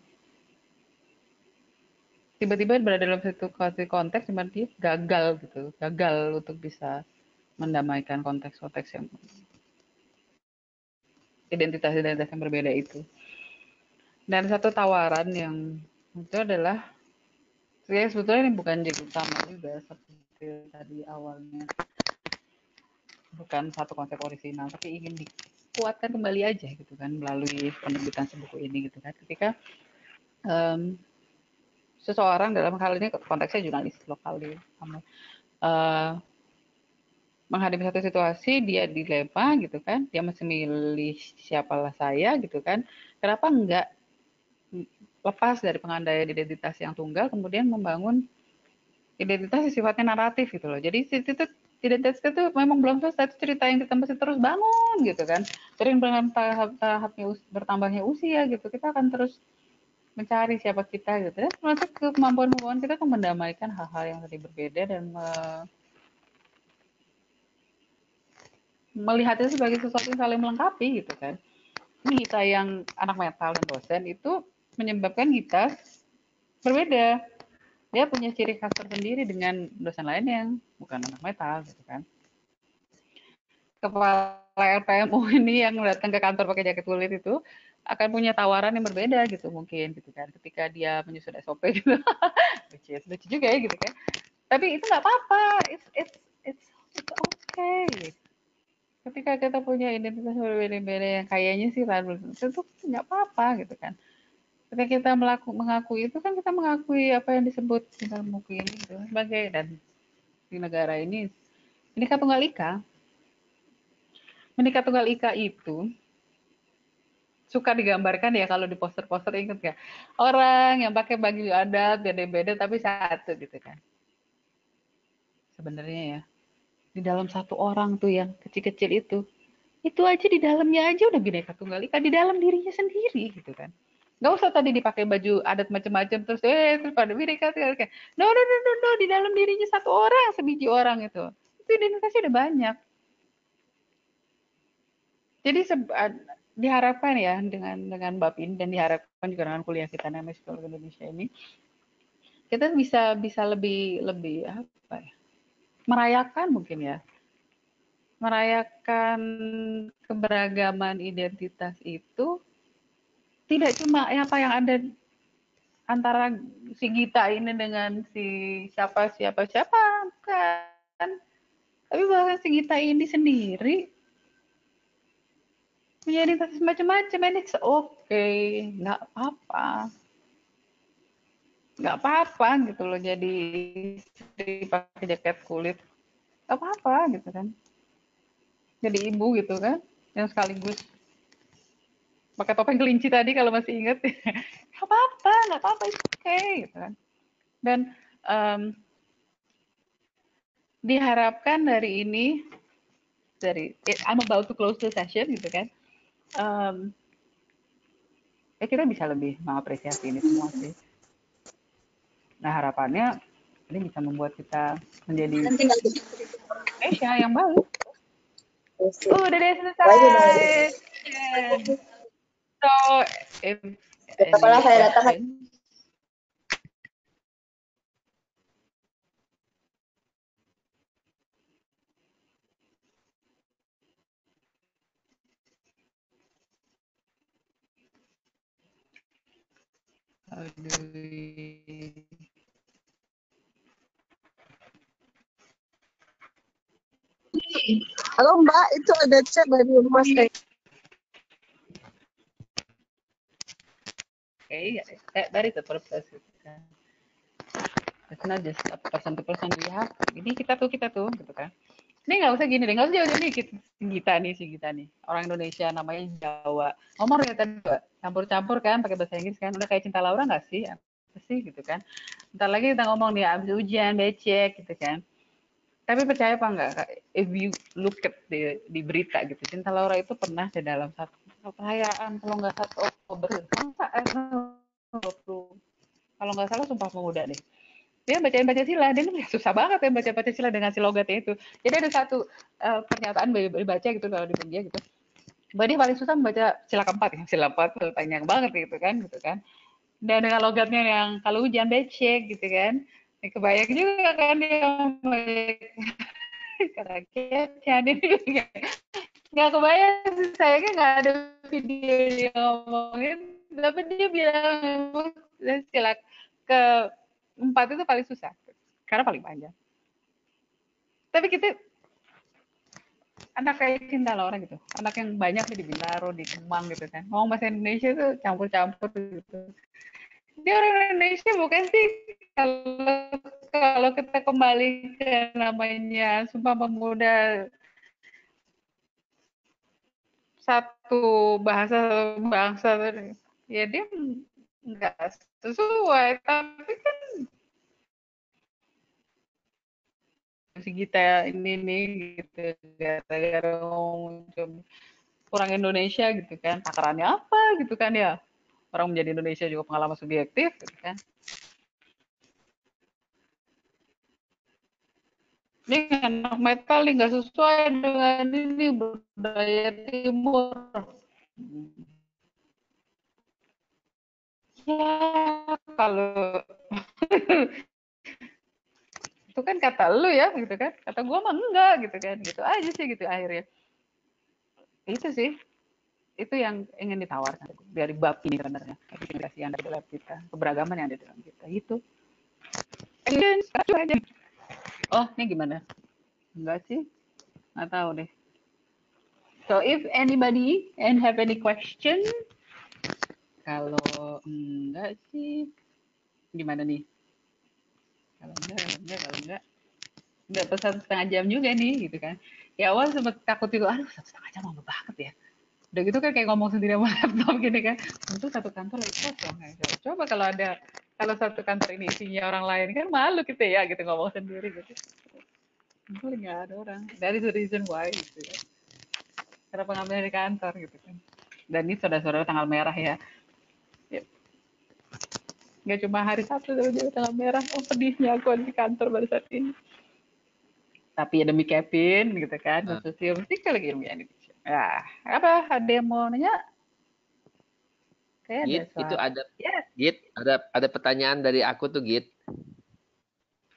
tiba-tiba berada dalam satu konteks cuma dia gagal gitu gagal untuk bisa mendamaikan konteks-konteks yang identitas-identitas yang berbeda itu. Dan satu tawaran yang itu adalah ya sebetulnya ini bukan jadi utama juga seperti tadi awalnya. Bukan satu konsep orisinal tapi ingin dikuatkan kembali aja gitu kan melalui penerbitan sebuku ini gitu kan. Ketika um, seseorang dalam hal ini konteksnya jurnalis lokal di uh, menghadapi satu situasi dia dilema gitu kan. Dia masih milih siapalah saya gitu kan. Kenapa enggak lepas dari pengandaian identitas yang tunggal kemudian membangun identitas yang sifatnya naratif gitu loh. Jadi itu identitas itu memang belum selesai itu cerita yang kita masih terus bangun gitu kan. Sering dengan tahap tahapnya bertambahnya usia gitu kita akan terus mencari siapa kita gitu. Ya termasuk kemampuan-kemampuan kita untuk mendamaikan hal-hal yang tadi berbeda dan me melihat itu sebagai sesuatu yang saling melengkapi gitu kan. Ini kita yang anak metal dan dosen itu menyebabkan kita berbeda. Dia punya ciri khas tersendiri dengan dosen lain yang bukan anak metal gitu kan. Kepala LPMU ini yang datang ke kantor pakai jaket kulit itu akan punya tawaran yang berbeda gitu mungkin gitu kan. Ketika dia menyusun SOP gitu. Lucu, lucu juga ya gitu kan. Tapi itu nggak apa-apa. It's it's it's it's okay ketika kita punya identitas berbeda-beda yang kayaknya sih itu nggak apa-apa gitu kan. Ketika kita melaku, mengakui itu kan kita mengakui apa yang disebut di dalam buku ini gitu sebagai dan di negara ini ini tunggal ika. Menikah tunggal ika itu suka digambarkan ya kalau di poster-poster inget ya orang yang pakai baju adat beda-beda tapi satu gitu kan. Sebenarnya ya di dalam satu orang tuh yang kecil-kecil itu. Itu aja di dalamnya aja udah bineka tunggal ika di dalam dirinya sendiri gitu kan. Nggak usah tadi dipakai baju adat macam-macam terus eh terus pada bineka tunggal ika. No no no no no di dalam dirinya satu orang sebiji orang itu. Itu identitasnya udah banyak. Jadi diharapkan ya dengan dengan bab ini dan diharapkan juga dengan kuliah kita namanya psikologi Indonesia ini kita bisa bisa lebih lebih apa ya merayakan mungkin ya. Merayakan keberagaman identitas itu tidak cuma apa yang ada antara si Gita ini dengan si siapa siapa siapa kan tapi bahkan si Gita ini sendiri identitas macam-macam ini oke nggak apa-apa nggak apa-apa gitu loh jadi istri pakai jaket kulit. Nggak apa-apa gitu kan. Jadi ibu gitu kan yang sekaligus pakai topeng kelinci tadi kalau masih ingat. Nggak apa-apa nggak apa-apa oke okay, gitu kan. Dan um, diharapkan dari ini dari I'm about to close the session gitu kan. Um, ya kita bisa lebih mengapresiasi ini semua sih nah harapannya ini bisa membuat kita menjadi Indonesia yang baik Uh, udah deh selesai. So, if Kepala saya datang. Aduh. Halo Mbak, itu ada chat dari rumah saya. Okay, that, that is the purpose. It's not just a person to person. Ini kita tuh, kita tuh, gitu kan. Ini nggak usah gini deh, nggak usah jauh-jauh. Si Gita nih, si Gita nih. Orang Indonesia namanya Jawa. Ngomong ya tadi, campur-campur kan, pakai bahasa Inggris kan. Udah kayak Cinta Laura nggak sih? Apa sih gitu kan. Ntar lagi kita ngomong nih, abis ujian, becek gitu kan. Tapi percaya apa enggak, Kak? If you look at di, di berita gitu, Cinta Laura itu pernah di dalam satu perayaan, kalau nggak satu Oktober, eh, 20, kalau nggak salah Sumpah Pemuda deh. Dia bacain Pancasila, dia ini susah banget ya baca Pancasila dengan si logatnya itu. Jadi ada satu uh, pernyataan dibaca gitu kalau di media gitu. Bahwa dia paling susah membaca sila keempat ya, sila keempat panjang banget gitu kan, gitu kan. Dan dengan logatnya yang kalau hujan becek gitu kan, Ya, kebayang juga kan dia kagetnya ini juga. Nggak kebayang sih saya kan nggak ada video dia ngomongin. Tapi dia bilang sila ke empat itu paling susah. Karena paling panjang. Tapi kita anak kayak cinta lah orang gitu. Anak yang banyak di Bintaro di Kemang gitu kan. Ngomong bahasa Indonesia itu campur-campur gitu dia orang Indonesia bukan sih kalau kalau kita kembali ke namanya Sumpah Pemuda satu bahasa bangsa ya dia nggak sesuai tapi kan si kita ini nih gitu gara-gara orang Indonesia gitu kan. Takarannya apa gitu kan ya orang menjadi Indonesia juga pengalaman subjektif gitu kan. Ini anak metal nih nggak sesuai dengan ini budaya timur. Ya kalau itu kan kata lu ya gitu kan. Kata gua mah enggak gitu kan. Gitu aja sih gitu akhirnya. Itu sih itu yang ingin ditawarkan dari bab ini sebenarnya. Komunikasi yang ada di dalam kita keberagaman yang ada di dalam kita itu aja. Oh ini gimana? Enggak sih. Nggak tahu deh. So if anybody and have any question kalau enggak sih gimana nih? Kalau enggak kalau enggak kalau enggak. Enggak pesan setengah jam juga nih gitu kan. Ya awal sempat takut itu aduh satu setengah jam lama banget ya udah gitu kan kayak ngomong sendiri sama laptop gini kan. Untuk satu kantor lagi kosong coba kalau ada kalau satu kantor ini isinya orang lain kan malu gitu ya gitu ngomong sendiri gitu. Gue nggak ada orang. Is the reason why gitu ya. Karena pengambilan di kantor gitu kan. Dan ini saudara-saudara tanggal merah ya. Nggak cuma hari Sabtu tapi tanggal merah. Oh pedihnya aku di kantor pada saat ini tapi ya demi Kevin gitu kan Nah. khususnya mesti lagi ilmu Indonesia ya apa ada yang mau nanya Kayak ada Git, itu suara. ada Ya, Git, ada ada pertanyaan dari aku tuh Git.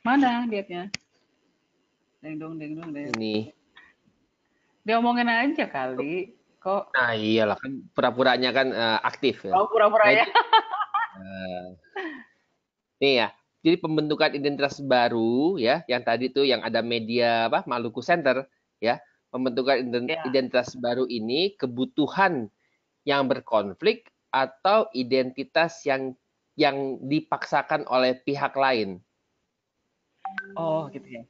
mana dietnya? Deng dong, deng dong, deng. Ini. Diomongin aja kali. Kok Nah, iyalah kan pura-puranya kan eh, aktif ya. oh, pura-pura ya? Eh, nih ya. Jadi pembentukan identitas baru ya, yang tadi tuh yang ada media apa Maluku Center ya. Pembentukan ident- Ya. identitas baru ini kebutuhan yang berkonflik atau identitas yang yang dipaksakan oleh pihak lain. Oh, gitu ya.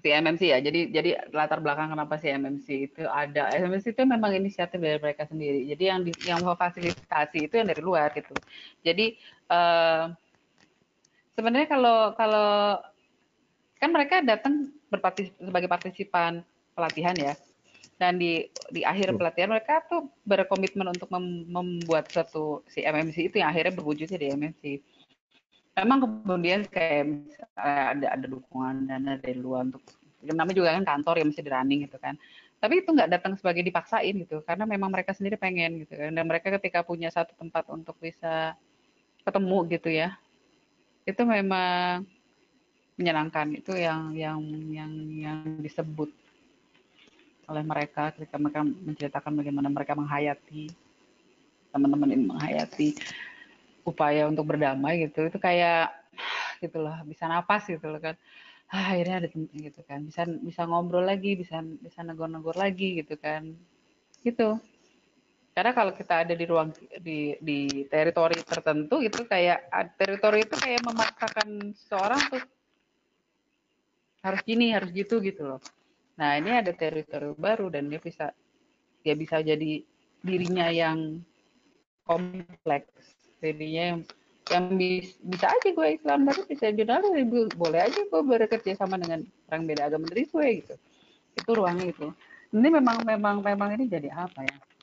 Si MMC ya. Jadi jadi latar belakang kenapa si MMC itu ada. MMC itu memang inisiatif dari mereka sendiri. Jadi yang di, yang memfasilitasi itu yang dari luar gitu. Jadi eh sebenarnya kalau kalau kan mereka datang berpartis sebagai partisipan pelatihan ya. Dan di di akhir pelatihan mereka tuh berkomitmen untuk mem- membuat suatu si MMC itu yang akhirnya berwujudnya di MMC. Memang kemudian kayak ada ada dukungan dana dari luar untuk namanya juga kan kantor yang mesti di running gitu kan. Tapi itu nggak datang sebagai dipaksain gitu, karena memang mereka sendiri pengen gitu kan. Dan mereka ketika punya satu tempat untuk bisa ketemu gitu ya, itu memang menyenangkan. Itu yang yang yang yang disebut oleh mereka ketika mereka menceritakan bagaimana mereka menghayati teman-teman ini menghayati upaya untuk berdamai gitu. Itu kayak gitulah bisa napas gitu loh kan. Ah, akhirnya ada gitu kan. Bisa bisa ngobrol lagi bisa bisa negor-negor lagi gitu kan. Gitu karena kalau kita ada di ruang di di teritori tertentu itu kayak teritori itu kayak memaksakan seseorang tuh harus gini harus gitu gitu loh. Nah ini ada teritori baru dan dia bisa dia bisa jadi dirinya yang kompleks. Dirinya yang yang bis- bisa aja gue Islam tapi bisa jurnalis boleh aja gue bekerja sama dengan orang beda agama dari gue gitu. Itu ruangnya itu. Ini memang memang memang ini jadi apa ya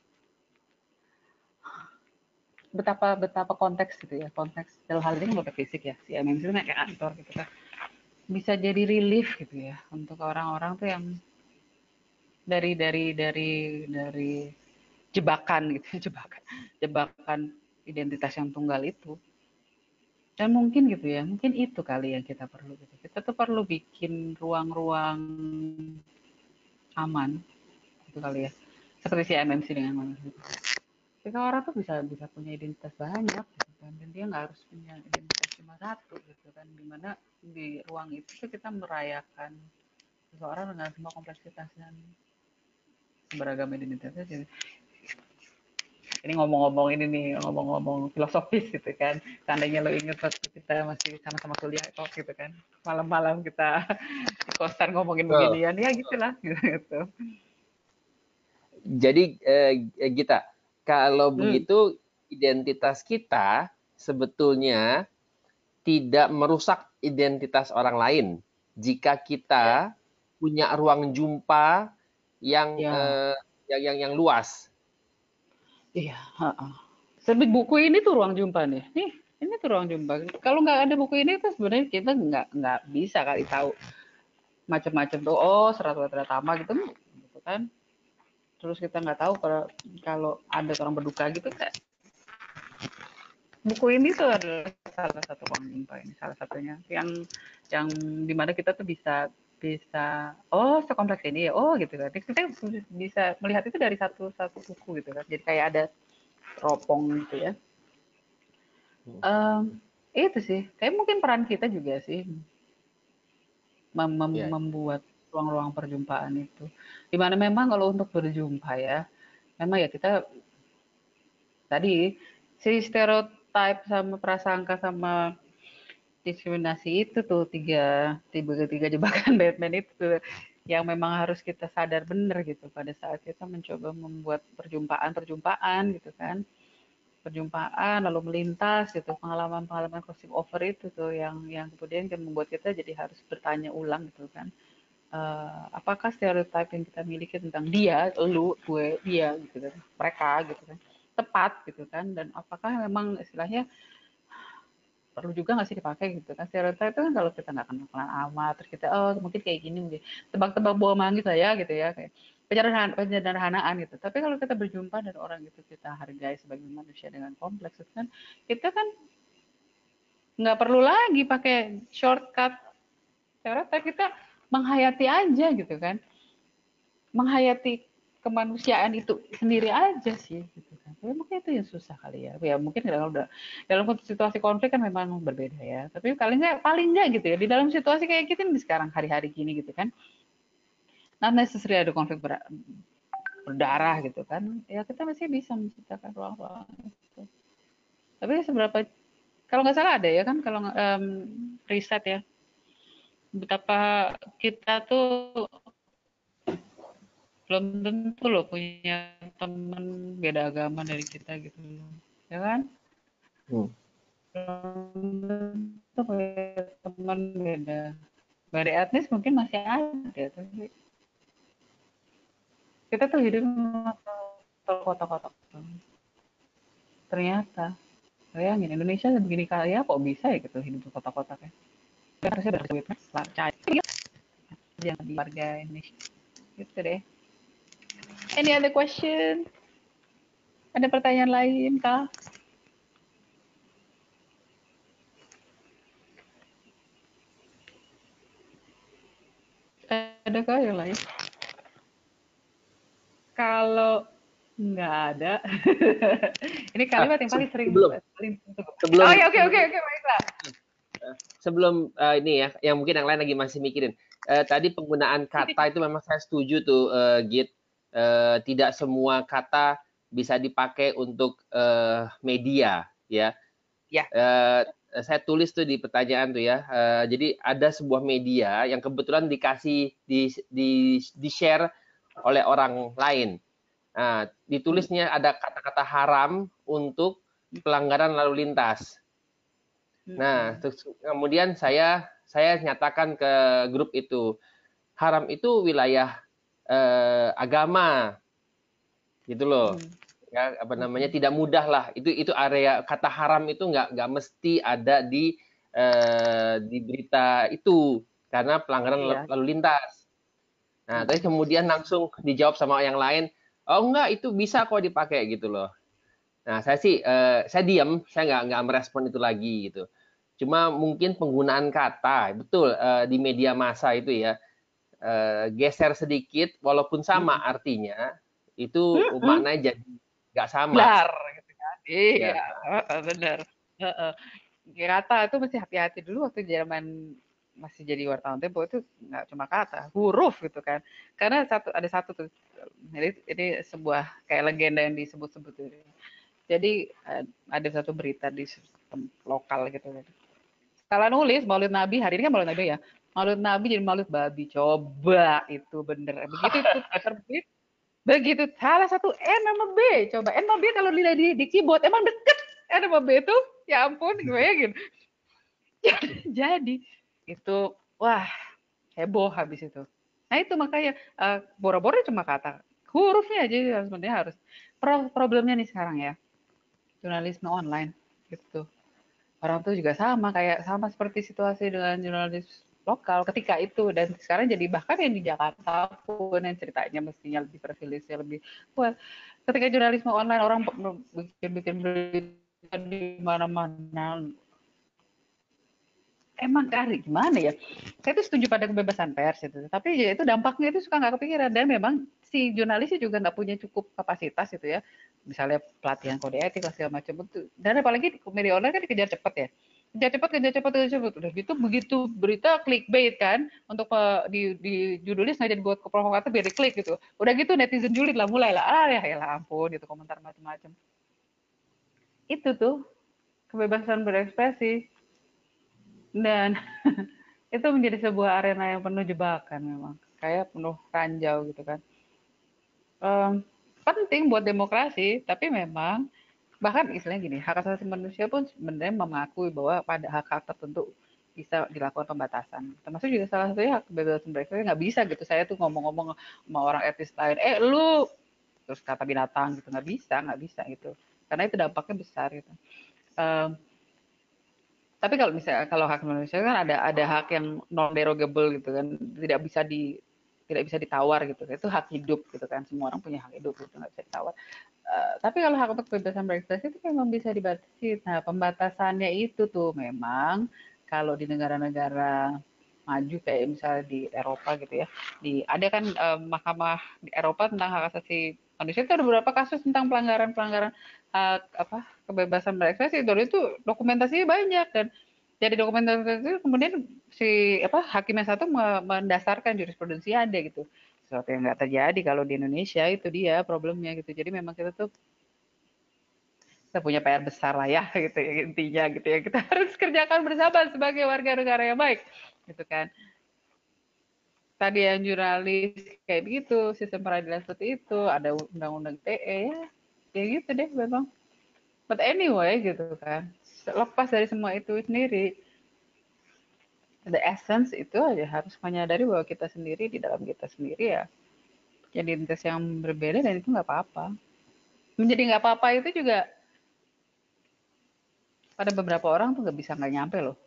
betapa betapa konteks gitu ya konteks dalam hal ini bukan fisik ya si MMC itu kayak kantor gitu kan. Bisa jadi relief gitu ya untuk orang-orang tuh yang dari dari dari dari jebakan gitu jebakan jebakan identitas yang tunggal itu. Dan mungkin gitu ya mungkin itu kali yang kita perlu gitu. Kita tuh perlu bikin ruang-ruang aman itu kali ya. Seperti si MMC dengan manusia gitu. Ketika orang tuh bisa bisa punya identitas banyak gitu kan. Dan dia nggak harus punya identitas cuma satu gitu kan. Di mana di ruang itu tuh kita merayakan seseorang dengan semua kompleksitas dan beragam identitasnya jadi ini ngomong-ngomong ini nih ngomong-ngomong filosofis gitu kan. Seandainya lo inget waktu kita masih sama-sama kuliah kok gitu kan. Malam-malam kita di kosan ngomongin Betul. beginian. Ya gitulah gitu. Jadi eh, Gita, kalau Hmm. begitu identitas kita sebetulnya tidak merusak identitas orang lain jika kita punya ruang jumpa yang Ya. eh, yang yang yang luas. Iya, heeh. Sebut buku ini tuh ruang jumpa nih. Nih, ini tuh ruang jumpa. Kalau nggak ada buku ini tuh sebenarnya kita nggak nggak bisa kali tahu macam-macam tuh. Oh, serat tama gitu, gitu kan. Terus kita nggak tahu kalau kalau ada orang berduka gitu kayak buku ini tuh adalah salah satu jumpa ini salah satunya. Yang yang di mana kita tuh bisa bisa oh sekompleks ini ya oh gitu kan. Kita bisa melihat itu dari satu satu buku gitu kan. Jadi kayak ada teropong gitu ya. Em, itu sih. Kayak mungkin peran kita juga sih. Mem- mem- Iya. membuat ruang-ruang perjumpaan itu. Di mana memang kalau untuk berjumpa ya memang ya kita tadi si stereotype sama prasangka sama diskriminasi itu tuh tiga tiga tiga jebakan Batman itu tuh yang memang harus kita sadar benar gitu pada saat kita mencoba membuat perjumpaan perjumpaan gitu kan. Perjumpaan lalu melintas gitu pengalaman pengalaman crossing over itu tuh yang yang kemudian kan membuat kita jadi harus bertanya ulang gitu kan Eh, apakah stereotip yang kita miliki tentang dia lu gue dia gitu kan mereka gitu kan tepat gitu kan dan apakah memang istilahnya perlu juga nggak sih dipakai gitu kan stereotip itu kan kalau kita nggak kenal kenal amat terus kita oh mungkin kayak gini mungkin tebak-tebak buah manggis lah ya gitu ya kayak penyederhanaan, penyederhanaan gitu. Tapi kalau kita berjumpa dan orang itu kita hargai sebagai manusia dengan kompleks itu kan kita kan nggak perlu lagi pakai shortcut. Ternyata kita menghayati aja gitu kan. Menghayati kemanusiaan itu sendiri aja sih gitu kan. Ya, mungkin itu yang susah kali ya. Ya mungkin kalau udah dalam situasi konflik kan memang berbeda ya. Tapi paling nggak paling nggak gitu ya di dalam situasi kayak gitu nih sekarang hari-hari gini gitu kan. Not necessary ada konflik ber, berdarah gitu kan. Ya kita masih bisa menciptakan ruang-ruang gitu. Tapi seberapa kalau nggak salah ada ya kan kalau um, riset ya betapa kita tuh belum tentu loh punya teman beda agama dari kita gitu loh. Ya kan? Hmm. belum tentu punya teman beda. Dari etnis mungkin masih ada tapi kita tuh hidup kotak-kotak ternyata bayangin Indonesia begini kaya kok bisa ya gitu hidup kotak-kotak ya harusnya berduit mas jangan di warga Indonesia gitu deh Any other question? Ada pertanyaan lain kah? Adakah yang lain? Kalau nggak ada, ini kalimat yang paling sering. Sebelum, sebelum oh ya oke oke oke baiklah. Sebelum uh, ini ya, yang mungkin yang lain lagi masih mikirin. Uh, tadi penggunaan kata itu memang saya setuju tuh, uh, Git eh, tidak semua kata bisa dipakai untuk eh, media ya. Ya. Eh, saya tulis tuh di pertanyaan tuh ya. Uh, jadi ada sebuah media yang kebetulan dikasih di di di share oleh orang lain. Nah, ditulisnya ada kata-kata haram untuk pelanggaran lalu lintas. Nah, terus kemudian saya saya nyatakan ke grup itu haram itu wilayah eh, agama. Gitu loh. Hmm. ya apa namanya tidak mudah lah. Itu itu area kata haram itu nggak nggak mesti ada di eh, di berita itu karena pelanggaran iya. lalu lintas. Nah tapi kemudian langsung dijawab sama yang lain oh enggak itu bisa kok dipakai gitu loh nah saya sih eh, saya diam saya nggak nggak merespon itu lagi gitu cuma mungkin penggunaan kata betul eh, di media massa itu ya uh, geser sedikit walaupun sama hmm. artinya itu hmm. maknanya jadi nggak sama. Benar, gitu kan? Iya, ya. uh, benar. Uh, uh. Kata itu mesti hati-hati dulu waktu zaman masih jadi wartawan Tempo itu nggak cuma kata, huruf gitu kan. Karena satu ada satu tuh, ini, ini sebuah kayak legenda yang disebut-sebut itu. Jadi ada satu berita di lokal gitu. Salah nulis Maulid Nabi hari ini kan Maulid Nabi ya? Malut nabi jadi malut babi. Coba itu bener. Begitu itu terbit begitu salah satu N sama B. Coba N sama B kalau dilihat di, di keyboard emang deket N sama B itu ya ampun gue yakin. Jadi itu wah heboh habis itu. Nah itu makanya uh, boro-boro cuma kata hurufnya aja sebenarnya harus. Pro problemnya nih sekarang ya jurnalisme online gitu. Orang tuh juga sama kayak sama seperti situasi dengan jurnalis lokal ketika itu. Dan sekarang jadi bahkan yang di Jakarta pun yang ceritanya mestinya lebih privilege lebih wah ketika jurnalisme online orang bikin-bikin berita di mana-mana. Emang kari gimana ya? Saya itu setuju pada kebebasan pers itu. Tapi ya itu dampaknya itu suka nggak kepikiran. Dan memang si jurnalisnya juga nggak punya cukup kapasitas itu ya. Misalnya pelatihan kode etik segala macam itu dan apalagi media online kan dikejar cepat ya. Kerja cepat kerja cepat kerja cepat udah gitu begitu berita clickbait kan untuk uh, di di judulnya sengaja dibuat ke provokatif biar diklik gitu. Udah gitu netizen julid lah mulai lah ah ya, ya lah ampun gitu komentar macam-macam. Itu tuh kebebasan berekspresi. Dan itu menjadi sebuah arena yang penuh jebakan memang. Kayak penuh ranjau gitu kan um, penting buat demokrasi tapi memang bahkan istilahnya gini hak asasi manusia pun sebenarnya mengakui bahwa pada hak-hak tertentu bisa dilakukan pembatasan. Termasuk juga salah satunya hak kebebasan berekspresi nggak bisa gitu. Saya tuh ngomong-ngomong sama orang etis lain eh lu terus kata binatang gitu nggak bisa nggak bisa gitu. Karena itu dampaknya besar gitu. Um, tapi kalau misalnya kalau hak manusia kan ada ada hak yang non derogable gitu kan tidak bisa di tidak bisa ditawar gitu. Itu hak hidup gitu kan. Semua orang punya hak hidup itu nggak bisa ditawar. Eh, tapi kalau hak untuk kebebasan berekspresi itu memang bisa dibatasi. Nah, pembatasannya itu tuh memang kalau di negara-negara maju kayak misalnya di Eropa gitu ya. Di ada kan eh, mahkamah di Eropa tentang hak asasi manusia itu ada beberapa kasus tentang pelanggaran-pelanggaran hak apa kebebasan berekspresi. Itu dokumentasinya banyak dan dari dokumentasi itu kemudian si apa hakim yang satu me- mendasarkan jurisprudensi ada gitu. Sesuatu yang nggak terjadi kalau di Indonesia itu dia problemnya gitu. Jadi memang kita tuh kita punya PR besar lah ya gitu ya, intinya gitu ya. Kita harus kerjakan bersama sebagai warga negara yang baik gitu kan. Tadi yang jurnalis kayak begitu sistem peradilan seperti itu ada undang-undang TE ya kayak gitu deh memang. But anyway gitu kan lepas dari semua itu sendiri. The essence itu aja harus menyadari bahwa kita sendiri di dalam kita sendiri ya. Jadi identitas yang berbeda dan itu nggak apa-apa. Menjadi nggak apa-apa itu juga pada beberapa orang tuh nggak bisa nggak nyampe loh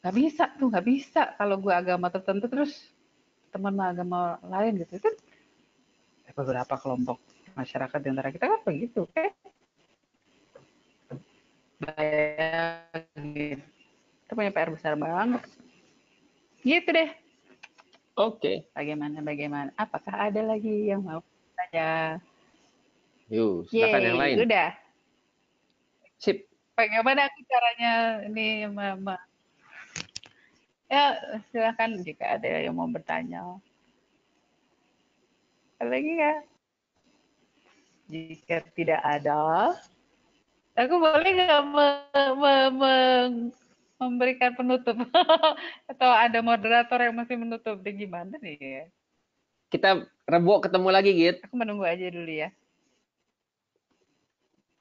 nggak bisa tuh nggak bisa kalau gue agama tertentu terus teman agama lain gitu. Itu beberapa kelompok masyarakat di antara kita kan begitu kayak bayangin. Kita punya PR besar banget. Gitu deh. Oke. bagaimana bagaimana? Apakah ada lagi yang mau tanya? Yuk, silakan yang lain. udah. Sip. bagaimana aku caranya ini mama ya silakan jika ada yang mau bertanya. Ada lagi nggak? Jika tidak ada aku boleh nggak me- me- me- memberikan penutup? Atau ada moderator yang masih menutup? Deh gimana nih? Ya Kita rebo ketemu lagi, Git. aku menunggu aja dulu ya.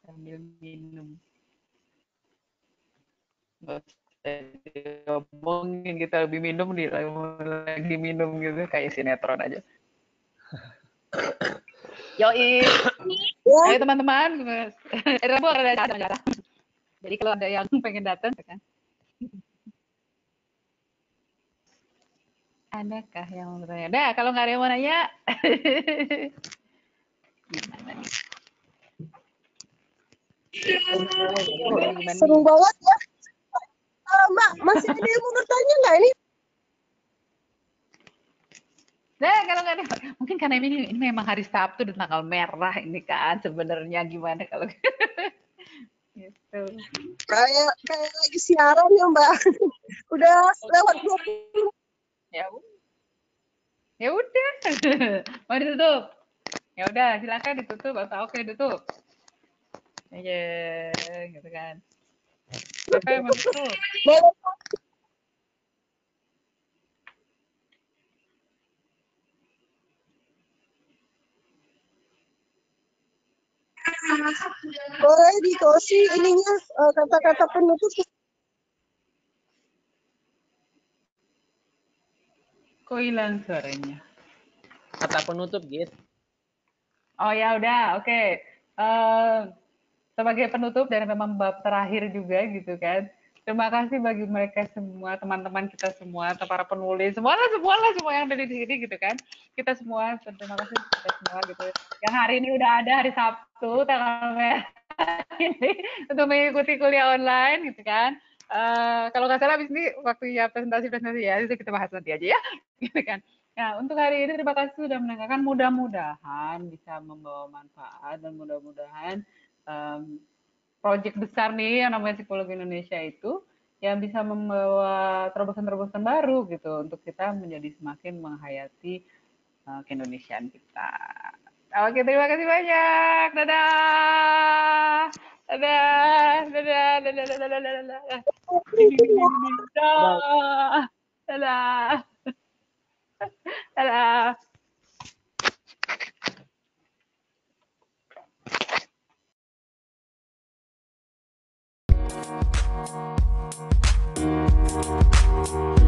Sambil minum. Nggak diomongin kita lebih minum nih lagi minum gitu. Kayak sinetron aja Yoi, ayo teman-teman, Eh, Rabu ada acara. Jadi kalau ada yang pengen datang, ya kan? Adakah yang mau bertanya? Dah, kalau nggak ada yang mau nanya, gimana nih? Seru banget ya. Eh, Mbak, masih ada yang mau bertanya nggak ini? Nah, kalau nggak ada, mungkin karena ini, ini memang hari Sabtu dan tanggal merah ini kan sebenarnya gimana kalau gitu. Kayak kayak lagi siaran ya Mbak. Udah lewat 20 Ya udah. Ya udah. Mau ditutup? Ya udah, silakan ditutup atau oke ditutup. Aja, gitu kan. Siapa yang mau tutup? Boleh dikasih ininya eh, kata-kata penutup Kok hilang suaranya? Kata penutup, Git. Oh ya udah, oke. Eh, sebagai penutup dan memang bab terakhir juga gitu kan. Terima kasih bagi mereka semua, teman-teman kita semua, atau para penulis, semua lah, semua yang ada di sini gitu kan. Kita semua, terima kasih kita semua gitu. Yang hari ini udah ada hari Sabtu, tanggal ini untuk mengikuti kuliah online gitu kan. Eh, kalau nggak salah abis ini waktunya presentasi-presentasi ya, itu kita bahas nanti aja ya, gitu kan. Nah, untuk hari ini terima kasih sudah mendengarkan. Mudah-mudahan bisa membawa manfaat dan mudah-mudahan em, proyek besar nih yang namanya psikologi Indonesia itu yang bisa membawa terobosan-terobosan baru gitu untuk kita menjadi semakin menghayati uh, keindonesiaan kita. Oke, terima kasih banyak. Dadah. Dadah. Dadah. Dadah. Dadah. Dadah. Dadah. Dadah. Eh, Dadah. Dadah. Dadah. Thank you.